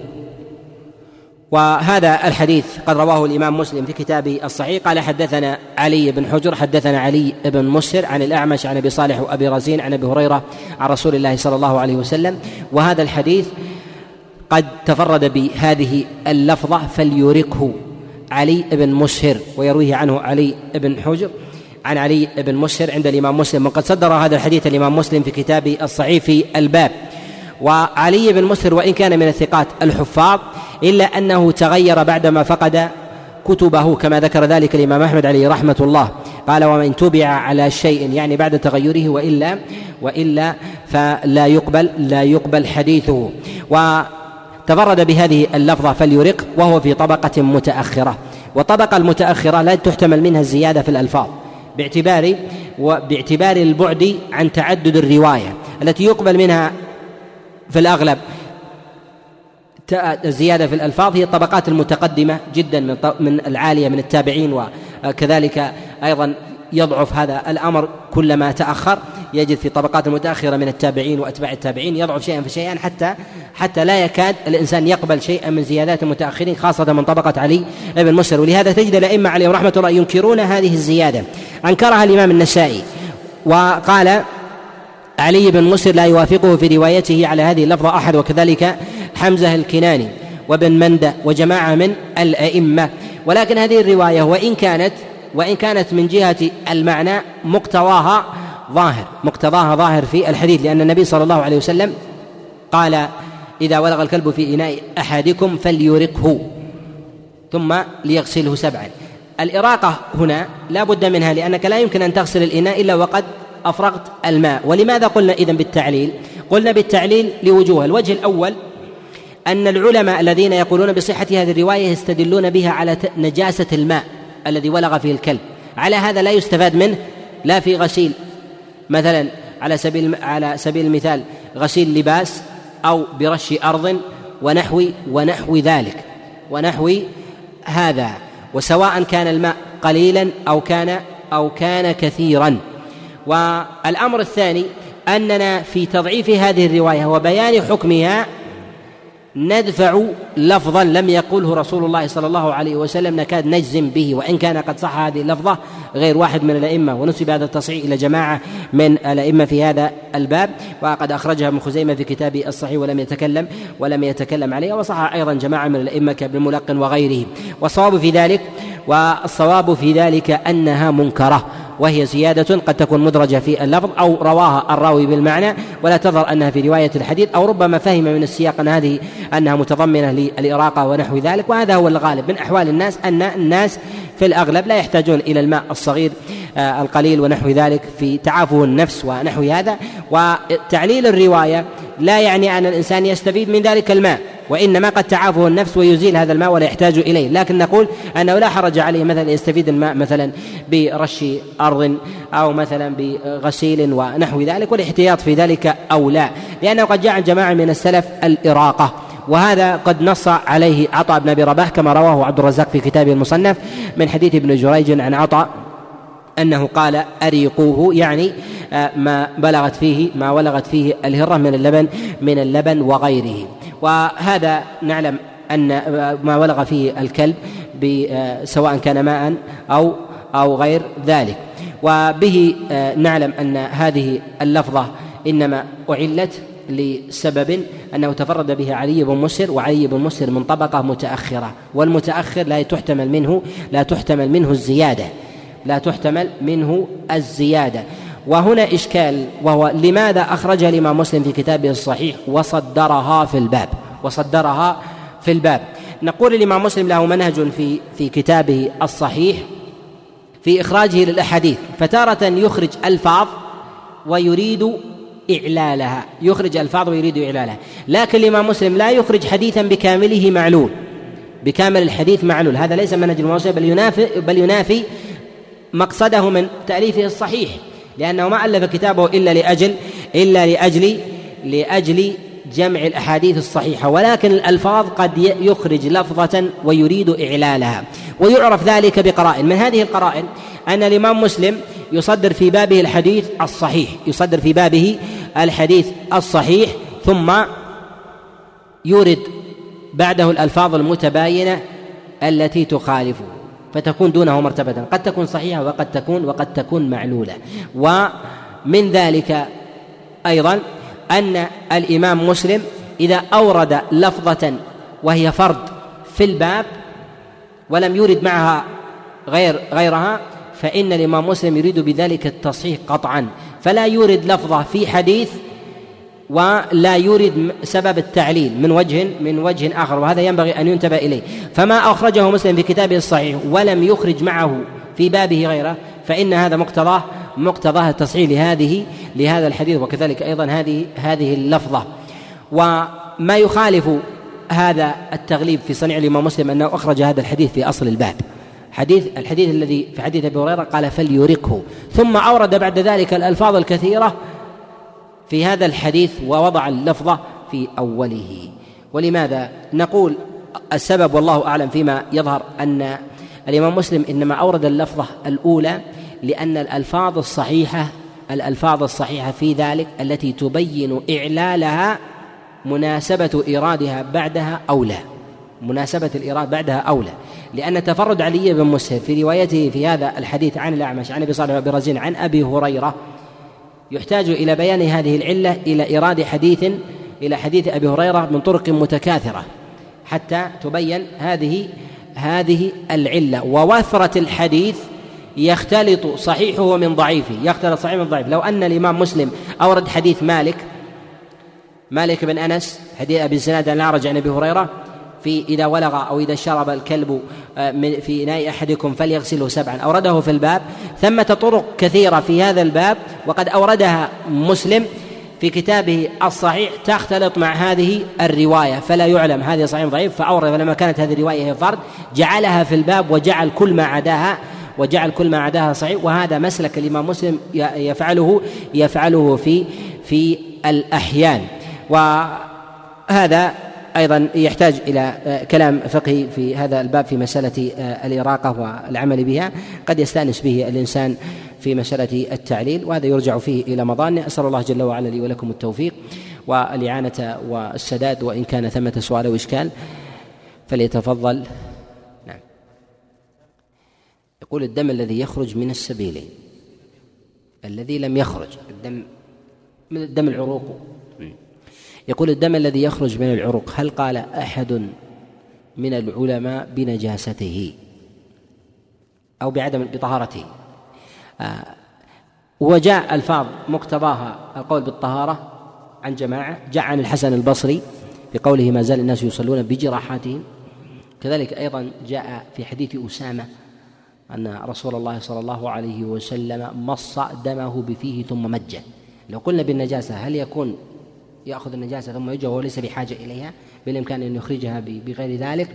وهذا الحديث قد رواه الإمام مسلم في كتابه الصحيح. قال حدثنا علي بن حجر حدثنا علي بن مسر عن الأعمش عن أبي صالح وأبي رزين عن أبي هريرة عن رسول الله صلى الله عليه وسلم. وهذا الحديث قد تفرد بهذه اللفظة فليركه علي بن مسهر ويرويه عنه علي بن حجر عن علي بن مسهر عند الإمام مسلم. وقد صدر هذا الحديث الإمام مسلم في كتابه الصحيح في الباب. وعلي بن مسهر وإن كان من الثقات الحفاظ إلا أنه تغير بعدما فقد كتبه كما ذكر ذلك الإمام أحمد عليه رحمة الله. قال ومن تبع على شيء يعني بعد تغيره وإلا وإلا فلا يقبل لا يقبل حديثه. وتفرد بهذه اللفظة فليرق وهو في طبقة متأخرة. والطبقة المتأخرة لا تحتمل منها الزيادة في الألفاظ باعتبار وباعتبار البعد عن تعدد الرواية. التي يقبل منها في الأغلب. الزيادة في الألفاظ هي الطبقات المتقدمة جدا من من العالية من التابعين وكذلك أيضا يضعف هذا الأمر كلما تأخر يجد في طبقات متأخرة من التابعين وأتباع التابعين يضعف شيئا فشيئا حتى حتى لا يكاد الإنسان يقبل شيئا من زيادات المتأخرين خاصة من طبقة علي بن مسر. ولهذا تجد الأئمة عليهم رحمة الله ينكرون هذه الزيادة. أنكرها الإمام النسائي وقال علي بن مسر لا يوافقه في روايته على هذه اللفظة أحد وكذلك حمزة الكناني وابن مندة وجماعة من الأئمة. ولكن هذه الرواية وإن كانت وإن كانت من جهة المعنى مقتضاها ظاهر مقتضاها ظاهر في الحديث لأن النبي صلى الله عليه وسلم قال إذا ولغ الكلب في إناء أحدكم فليرقه ثم ليغسله سبعا. الإراقة هنا لا بد منها لأنك لا يمكن أن تغسل الإناء إلا وقد أفرغت الماء. ولماذا قلنا إذن بالتعليل؟ قلنا بالتعليل لوجوه. الوجه الأول أن العلماء الذين يقولون بصحة هذه الرواية يستدلون بها على نجاسة الماء الذي ولغ فيه الكلب. على هذا لا يستفاد منه لا في غسيل. مثلا على سبيل على سبيل المثال غسيل لباس أو برش أرض ونحو ونحو ذلك. ونحو هذا. وسواء كان الماء قليلا أو كان أو كان كثيرا. والأمر الثاني أننا في تضعيف هذه الرواية وبيان حكمها ندفع لفظا لم يقله رسول الله صلى الله عليه وسلم نكاد نجزم به وإن كان قد صح هذه اللفظة غير واحد من الأئمة. ونسب هذا التصحيح إلى جماعة من الأئمة في هذا الباب. وقد أخرجها ابن خزيمة في كتابه الصحيح ولم يتكلم ولم يتكلم عليها وصح أيضا جماعة من الأئمة كابن ملقن وغيره والصواب في ذلك والصواب في ذلك أنها منكرة. وهي زيادة قد تكون مدرجة في اللفظ أو رواها الراوي بالمعنى ولا تظهر أنها في رواية الحديث أو ربما فهم من السياق أن هذه أنها متضمنة للإراقة ونحو ذلك وهذا هو الغالب من أحوال الناس أن الناس في الأغلب لا يحتاجون إلى الماء الصغير آه، القليل ونحو ذلك في تعافه النفس ونحو هذا. وتعليل الرواية لا يعني أن الإنسان يستفيد من ذلك الماء. وإنما قد تعافه النفس ويزيل هذا الماء ولا يحتاج إليه. لكن نقول أنه لا حرج عليه مثلا يستفيد الماء مثلا برش أرض أو مثلا بغسيل ونحو ذلك والاحتياط في ذلك أو لا لأنه قد جاء جماعة من السلف الإراقة وهذا قد نص عليه عطاء بن أبي رباح كما رواه عبد الرزاق في كتابه المصنف من حديث ابن جريج عن عطاء أنه قال أريقوه يعني آه، ما بلغت فيه ما ولغت فيه الهرة من اللبن من اللبن وغيره. وهذا نعلم آه، ما ولغ فيه الكلب آه، سواء كان ماء أو أو غير ذلك. وبه نعلم أن هذه اللفظة إنما أعلت لسبب أنه تفرد به علي بن مسر وعلي بن مسر من طبقة متأخرة. والمتأخر لا تحتمل منه لا تحتمل منه الزيادة. لا تحتمل منه الزيادة. وهنا إشكال وهو لماذا اخرجها الإمام مسلم في كتابه الصحيح وصدرها في الباب؟ وصدرها في الباب. نقول الإمام مسلم له منهج في في كتابه الصحيح في إخراجه للأحاديث فتارة يخرج ألفاظ ويريد إعلالها يخرج ألفاظ ويريد إعلالها. لكن الإمام مسلم لا يخرج حديثا بكامله معلول بكامل الحديث معلول. هذا ليس منهج الموصل بل ينافي بل ينافي مقصده من تأليفه الصحيح. لأنه ما ألف كتابه إلا لأجل إلا لأجل لأجل جمع الأحاديث الصحيحة ولكن الألفاظ قد يخرج لفظة ويريد إعلالها ويعرف ذلك بقرائن. من هذه القرائن أن الإمام مسلم يصدر في بابه الحديث الصحيح يصدر في بابه الحديث الصحيح ثم يورد بعده الألفاظ المتباينة التي تخالفه. فتكون دونه مرتبة. قد تكون صحيحة وقد تكون وقد تكون معلولة. ومن ذلك أيضا أن الإمام مسلم إذا أورد لفظة وهي فرد في الباب ولم يرد معها غير غيرها فإن الإمام مسلم يريد بذلك التصحيح قطعا. فلا يورد لفظة في حديث ولا يورد سبب التعليل من وجه من وجه آخر وهذا ينبغي أن ينتبه إليه. فما أخرجه مسلم في كتابه الصحيح ولم يخرج معه في بابه غيره فإن هذا مقتضاه مقتضاه التصحيح لهذه لهذا الحديث وكذلك أيضا هذه هذه اللفظة. وما يخالف هذا التغليب في صنيع الإمام مسلم أنه أخرج هذا الحديث في أصل الباب. حديث الحديث الذي في حديث أبي هريرة قال فليركه ثم أورد بعد ذلك الألفاظ الكثيرة في هذا الحديث ووضع اللفظه في أوله. ولماذا؟ نقول السبب والله أعلم فيما يظهر أن الإمام مسلم إنما أورد اللفظة الأولى لأن الألفاظ الصحيحة الألفاظ الصحيحة في ذلك التي تبين إعلالها مناسبة إيرادها بعدها اولى مناسبة الإيراد بعدها اولى لأن تفرد علي بن مسهر في روايته في هذا الحديث عن الأعمش عن أبي صالح بن رزين عن أبي هريرة يحتاج إلى بيان هذه العلة إلى إيراد حديث إلى حديث أبي هريرة من طرق متكاثرة حتى تبين هذه هذه العلة. ووثرة الحديث يختلط صحيحه من ضعيفه. يختلط صحيح من ضعيف. لو أن الإمام مسلم أورد حديث مالك مالك بن أنس حديث أبي الزناد عن أبي هريرة في إذا ولغ أو إذا شرب الكلب في إناء أحدكم فليغسله سبعا. أورده في الباب. ثمة طرق كثيرة في هذا الباب. وقد أوردها مسلم في كتابه الصحيح. تختلط مع هذه الرواية. فلا يعلم هذه صحيح ضعيف. فأورد فلما كانت هذه الرواية هي فرد. جعلها في الباب وجعل كل ما عداها وجعل كل ما عداها صحيح. وهذا مسلك الإمام مسلم يفعله يفعله في في الأحيان. وهذا أيضا يحتاج إلى آه، كلام فقهي في هذا الباب في مسألة آه، الإراقة والعمل بها. قد يستأنس به الإنسان في مسألة التعليل وهذا يرجع فيه إلى مظانه أسأل الله جل وعلا لي ولكم التوفيق والإعانة والسداد وإن كان ثمة سؤال أو إشكال فليتفضل. نعم. يقول الدم الذي يخرج من السبيلين الذي لم يخرج الدم من الدم العروق. يقول الدم الذي يخرج من العروق هل قال أحد من العلماء بنجاسته أو بعدم بطهارته؟ آه وجاء ألفاظ مقتضاها القول بالطهارة عن جماعة جاء عن الحسن البصري في قوله ما زال الناس يصلون بجراحاتهم. كذلك أيضا جاء في حديث أسامة أن رسول الله صلى الله عليه وسلم مص دمه بفيه ثم مجه. لو قلنا بالنجاسة هل يكون ياخذ النجاسه ثم يجه وهو ليس بحاجه اليها بالامكان أن يخرجها بغير ذلك.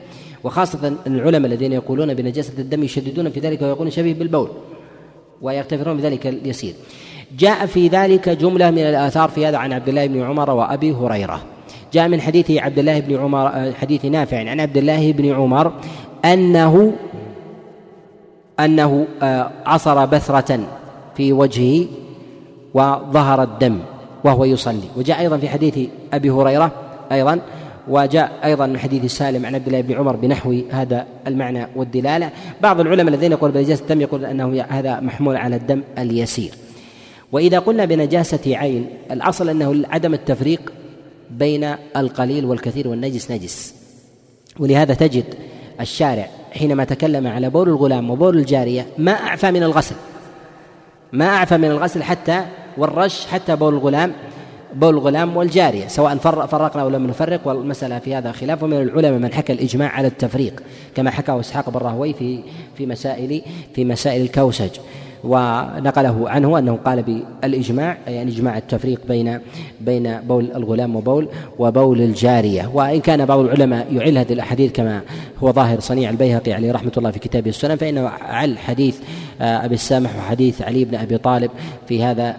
وخاصة العلماء الذين يقولون بنجاسة الدم يشددون في ذلك ويقولون شبيه بالبول ويغتفرون بذلك اليسير. جاء في ذلك جملة من الآثار في هذا عن عبد الله بن عمر وأبي هريرة. جاء من حديث عبد الله بن عمر حديث نافع عن عبد الله بن عمر أنه أنه آه، عصر بثرة في وجهه وظهر الدم. وهو يصلي. وجاء أيضا في حديث أبي هريرة أيضا وجاء أيضا من حديث سالم عن عبد الله بن عمر بنحو هذا المعنى والدلالة. بعض العلماء الذين يقول بنجاسة الدم يقول أنه هذا محمول على الدم اليسير. وإذا قلنا بنجاسة عين الأصل أنه عدم التفريق بين القليل والكثير والنجس نجس. ولهذا تجد الشارع حينما تكلم على بول الغلام وبول الجارية ما أعفى من الغسل. ما أعفى من الغسل حتى والرش حتى بول الغلام بول الغلام والجارية سواء فرقنا أو لم نفرق والمسألة في هذا خلاف. ومن العلماء من حكى الإجماع على التفريق كما حكاه إسحاق بن راهوي في في مسائل في مسائل الكوسج. ونقله عنه أنه قال بالإجماع يعني إجماع التفريق بين بين بول الغلام وبول وبول الجارية. وإن كان بعض العلماء يعل هذه الأحاديث كما هو ظاهر صنيع البيهقي عليه رحمة الله في كتابه السنن فإنه عل حديث آه، أبي السامح وحديث علي بن أبي طالب في هذا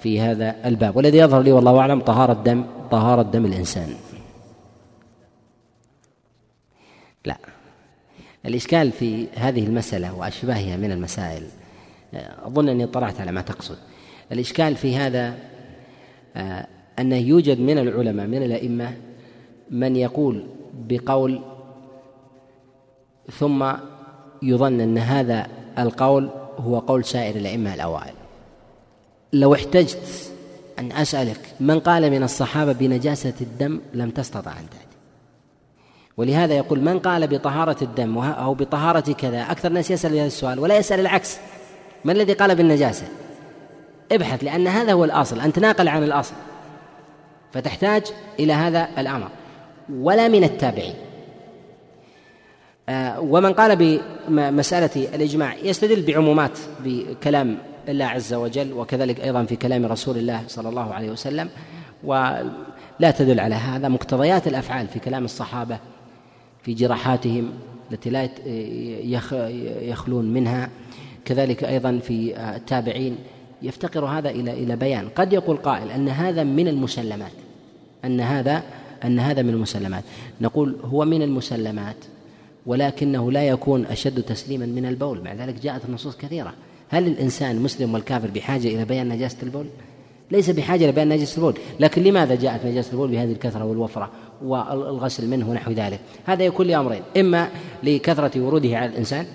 في هذا الباب والذي يظهر لي والله أعلم طهارة دم طهارة دم الإنسان. لا. الإشكال في هذه المسألة وأشباهها من المسائل أظن أني اطلعت على ما تقصد. الإشكال في هذا آه، انه يوجد من العلماء من الأئمة من يقول بقول ثم يظن أن هذا القول هو قول سائر الأئمة الأوائل. لو احتجت أن أسألك من قال من الصحابة بنجاسة الدم لم تستطع أن تأتي. ولهذا يقول من قال بطهارة الدم أو بطهارة كذا أكثر الناس يسأل هذا السؤال ولا يسأل العكس. من الذي قال بالنجاسة؟ ابحث لأن هذا هو الأصل أن تناقل عن الأصل. فتحتاج إلى هذا الأمر. ولا من التابعين. آه، ومن قال بمسألة الإجماع يستدل بعمومات بكلام الله عز وجل وكذلك أيضا في كلام رسول الله صلى الله عليه وسلم. ولا تدل على هذا مقتضيات الأفعال في كلام الصحابة في جراحاتهم التي لا يخلون منها. كذلك أيضا في التابعين يفتقر هذا إلى إلى بيان. قد يقول قائل أن هذا من المسلمات أن هذا أن هذا من المسلمات. نقول هو من المسلمات ولكنه لا يكون أشد تسليما من البول. مع ذلك جاءت النصوص كثيرة. هل الإنسان مسلم والكافر بحاجة إلى بيان نجاسة البول؟ ليس بحاجة إلى بيان نجاسة البول لكن لماذا جاءت نجاسة البول بهذه الكثرة والوفرة والغسل منه ونحو ذلك هذا يكون لأمرين إما لكثرة وروده على الإنسان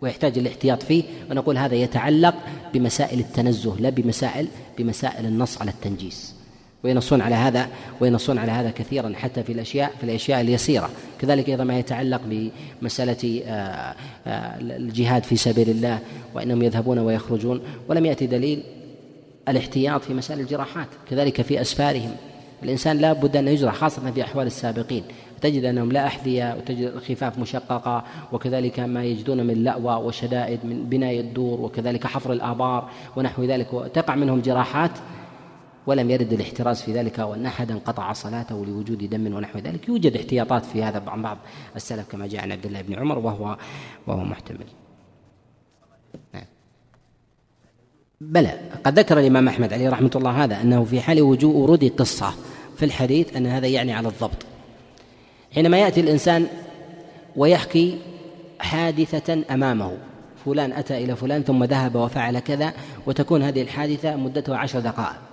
ويحتاج الاحتياط فيه ونقول هذا يتعلق بمسائل التنزه لا بمسائل بمسائل النص على التنجيس وينصون على هذا وينصون على هذا كثيرا حتى في الأشياء في الأشياء اليسيرة. كذلك أيضا ما يتعلق بمسألة آه، آه، الجهاد في سبيل الله وإنهم يذهبون ويخرجون. ولم يأتي دليل الاحتياط في مسائل الجراحات. كذلك في أسفارهم. الإنسان لا بد أن يجرح خاصة في أحوال السابقين. تجد أنهم لا أحذية وتجد الخفاف مشققة وكذلك ما يجدون من لأوى وشدائد من بناء الدور وكذلك حفر الآبار ونحو ذلك. وتقع منهم جراحات ولم يرد الاحتراز في ذلك وأن أحدا قطع صلاته لوجود دم ونحو ذلك يوجد احتياطات في هذا عن بعض السلف كما جاء عن عبد الله بن عمر وهو وهو محتمل. نعم. بلى. قد ذكر الإمام أحمد عليه رحمة الله هذا أنه في حال وجود ورود قصه في الحديث أن هذا يعني على الضبط. حينما يأتي الإنسان ويحكي حادثة أمامه فلان أتى إلى فلان ثم ذهب وفعل كذا وتكون هذه الحادثة مدتها عشر دقائق.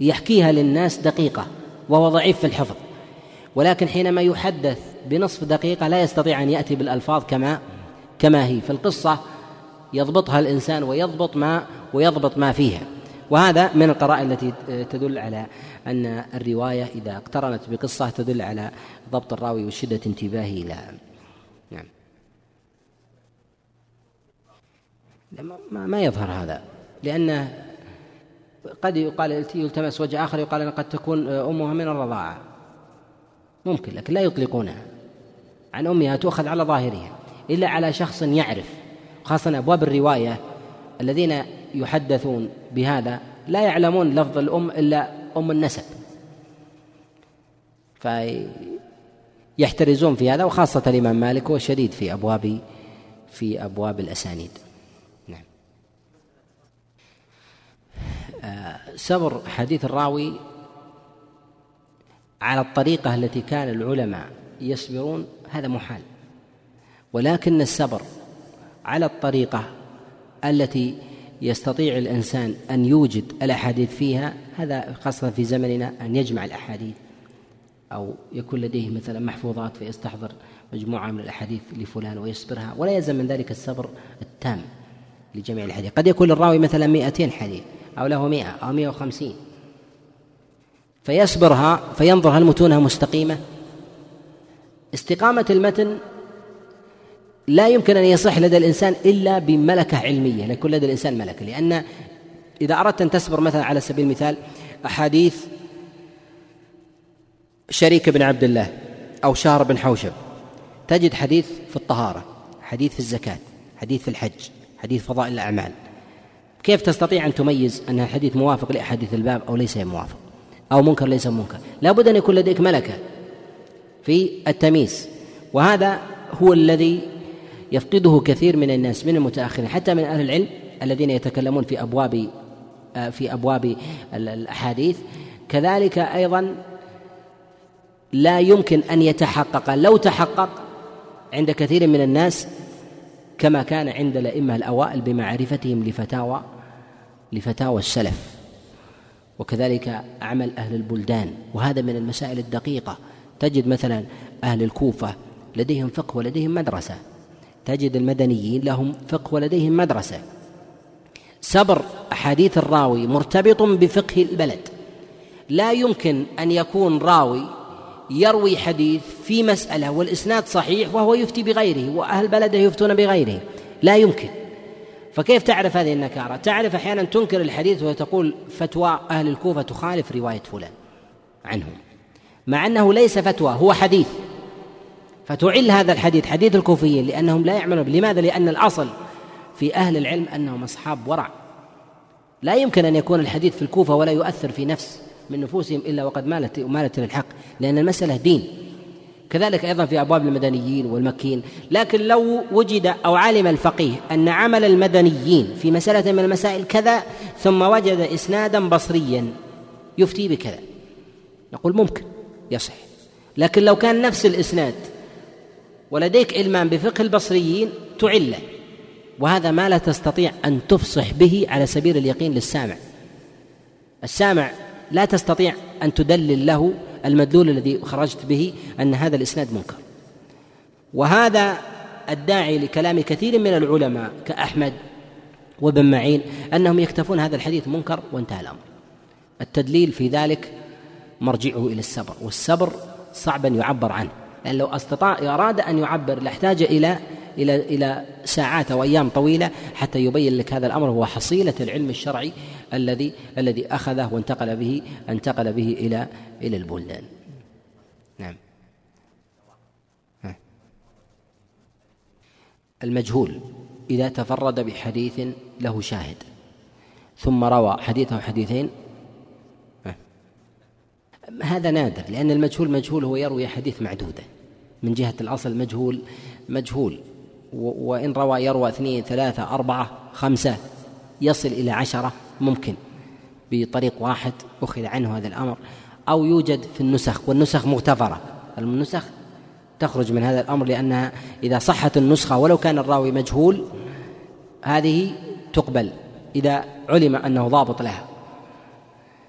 يحكيها للناس دقيقة وهو ضعيف في الحفظ. ولكن حينما يحدث بنصف دقيقة لا يستطيع أن يأتي بالألفاظ كما كما هي. في القصة يضبطها الإنسان ويضبط ما ويضبط ما فيها. وهذا من القرائن التي تدل على أن الرواية إذا اقترنت بقصة تدل على ضبط الراوي وشدة انتباهه لها. نعم. ما يظهر هذا لأنه قد يقال يلتمس وجه آخر يقال أن قد تكون أمها من الرضاعة. ممكن لكن لا يطلقونها. عن أمها تؤخذ على ظاهرها إلا على شخص يعرف خاصة أبواب الرواية الذين يحدثون بهذا لا يعلمون لفظ الأم إلا أم النسب. فيحترزون في هذا وخاصة الإمام مالك هو شديد في أبواب في أبواب الأسانيد. سبر حديث الراوي على الطريقة التي كان العلماء يصبرون هذا محال. ولكن السبر على الطريقة التي يستطيع الإنسان أن يوجد الأحاديث فيها هذا خاصة في زمننا أن يجمع الأحاديث أو يكون لديه مثلا محفوظات فيستحضر مجموعة من الأحاديث لفلان ويصبرها ولا يلزم من ذلك الصبر التام لجميع الحديث قد يكون الراوي مثلا مئتين حديث. أو له مئة أو مئة وخمسين. فيصبرها فينظر هل متونها مستقيمة؟ استقامة المتن لا يمكن أن يصح لدى الإنسان إلا بملكة علمية يكون لدى الإنسان ملكة. لأن إذا أردت أن تصبر مثلا على سبيل المثال أحاديث شريك بن عبد الله أو شهر بن حوشب تجد حديث في الطهارة حديث في الزكاة حديث في الحج حديث فضائل الأعمال. كيف تستطيع أن تميز أن الحديث موافق لأحاديث الباب أو ليس موافق؟ أو منكر ليس منكر. لا بد أن يكون لديك ملكة في التمييز. وهذا هو الذي يفقده كثير من الناس من المتأخرين حتى من أهل العلم الذين يتكلمون في أبواب في أبواب الأحاديث. كذلك أيضا لا يمكن أن يتحقق. لو تحقق عند كثير من الناس كما كان عند الأئمة الأوائل بمعرفتهم لفتاوى لفتاوى السلف. وكذلك أعمل أهل البلدان. وهذا من المسائل الدقيقة. تجد مثلا أهل الكوفة لديهم فقه ولديهم مدرسة. تجد المدنيين لهم فقه ولديهم مدرسة. سبر أحاديث الراوي مرتبط بفقه البلد. لا يمكن أن يكون راوي يروي حديث في مسألة والإسناد صحيح وهو يفتي بغيره وأهل بلده يفتون بغيره. لا يمكن. فكيف تعرف هذه النكارة؟ تعرف أحيانا تنكر الحديث وتقول فتوى أهل الكوفة تخالف رواية فلان عنهم مع أنه ليس فتوى هو حديث فتعل هذا الحديث حديث الكوفيين لأنهم لا يعملون لماذا؟ لأن الأصل في أهل العلم أنهم أصحاب ورع لا يمكن أن يكون الحديث في الكوفة ولا يؤثر في نفس من نفوسهم إلا وقد مالت مالت للحق لأن المسألة دين كذلك أيضا في أبواب المدنيين والمكيين لكن لو وجد أو علم الفقيه أن عمل المدنيين في مسألة من المسائل كذا ثم وجد إسنادا بصريا يفتي بكذا. نقول ممكن يصح. لكن لو كان نفس الإسناد ولديك علمان بفقه البصريين تعله وهذا ما لا تستطيع أن تفصح به على سبيل اليقين للسامع. السامع لا تستطيع أن تدلل له المدلول الذي خرجت به أن هذا الإسناد منكر. وهذا الداعي لكلام كثير من العلماء كأحمد وابن معين أنهم يكتفون هذا الحديث منكر وانتهى الأمر. التدليل في ذلك مرجعه إلى السبر والسبر صعبا يعبر عنه لأن لو أستطاع أراد أن يعبر لاحتاج إلى إلى إلى ساعات أو أيام طويلة حتى يبين لك هذا الأمر هو حصيلة العلم الشرعي الذي الذي أخذه وانتقل به انتقل به إلى إلى البلدان. نعم. المجهول إذا تفرد بحديث له شاهد ثم روى حديثه حديثين. هذا نادر لأن المجهول مجهول هو يروي حديث معدودة. من جهة الأصل مجهول مجهول. وإن روى يروى اثنين ثلاثة أربعة خمسة يصل إلى عشرة. ممكن بطريق واحد أخذ عنه هذا الأمر أو يوجد في النسخ والنسخ مغتفرة. النسخ تخرج من هذا الأمر لأنها إذا صحت النسخة ولو كان الراوي مجهول هذه تقبل إذا علم أنه ضابط لها.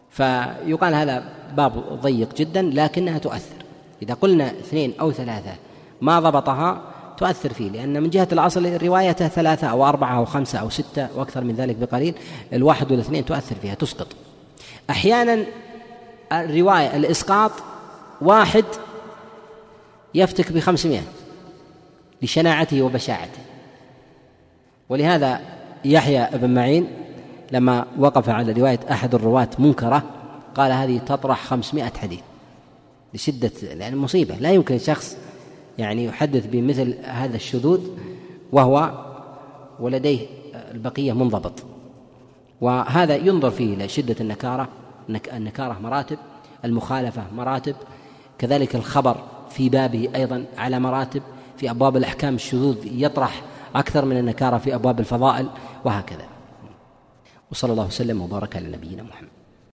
فيقال هذا باب ضيق جدا لكنها تؤثر. إذا قلنا اثنين أو ثلاثة ما ضبطها تؤثر فيه لأن من جهة الأصل روايته ثلاثة أو أربعة أو خمسة أو ستة وأكثر من ذلك بقليل الواحد والاثنين تؤثر فيها تسقط. أحيانا الرواية الإسقاط واحد يفتك بخمسمائة لشناعته وبشاعته. ولهذا يحيى بن معين لما وقف على رواية أحد الرواة منكرة قال هذه تطرح خمسمائة حديث لشدة لأن مصيبة لا يمكن شخص يعني يحدث بمثل هذا الشذوذ وهو ولديه البقية منضبط. وهذا ينظر فيه إلى شدة النكارة النكارة مراتب المخالفة مراتب كذلك الخبر في بابه أيضا على مراتب في أبواب الأحكام الشذوذ يطرح أكثر من النكارة في أبواب الفضائل وهكذا. وصلى الله وسلم وبارك على نبينا محمد.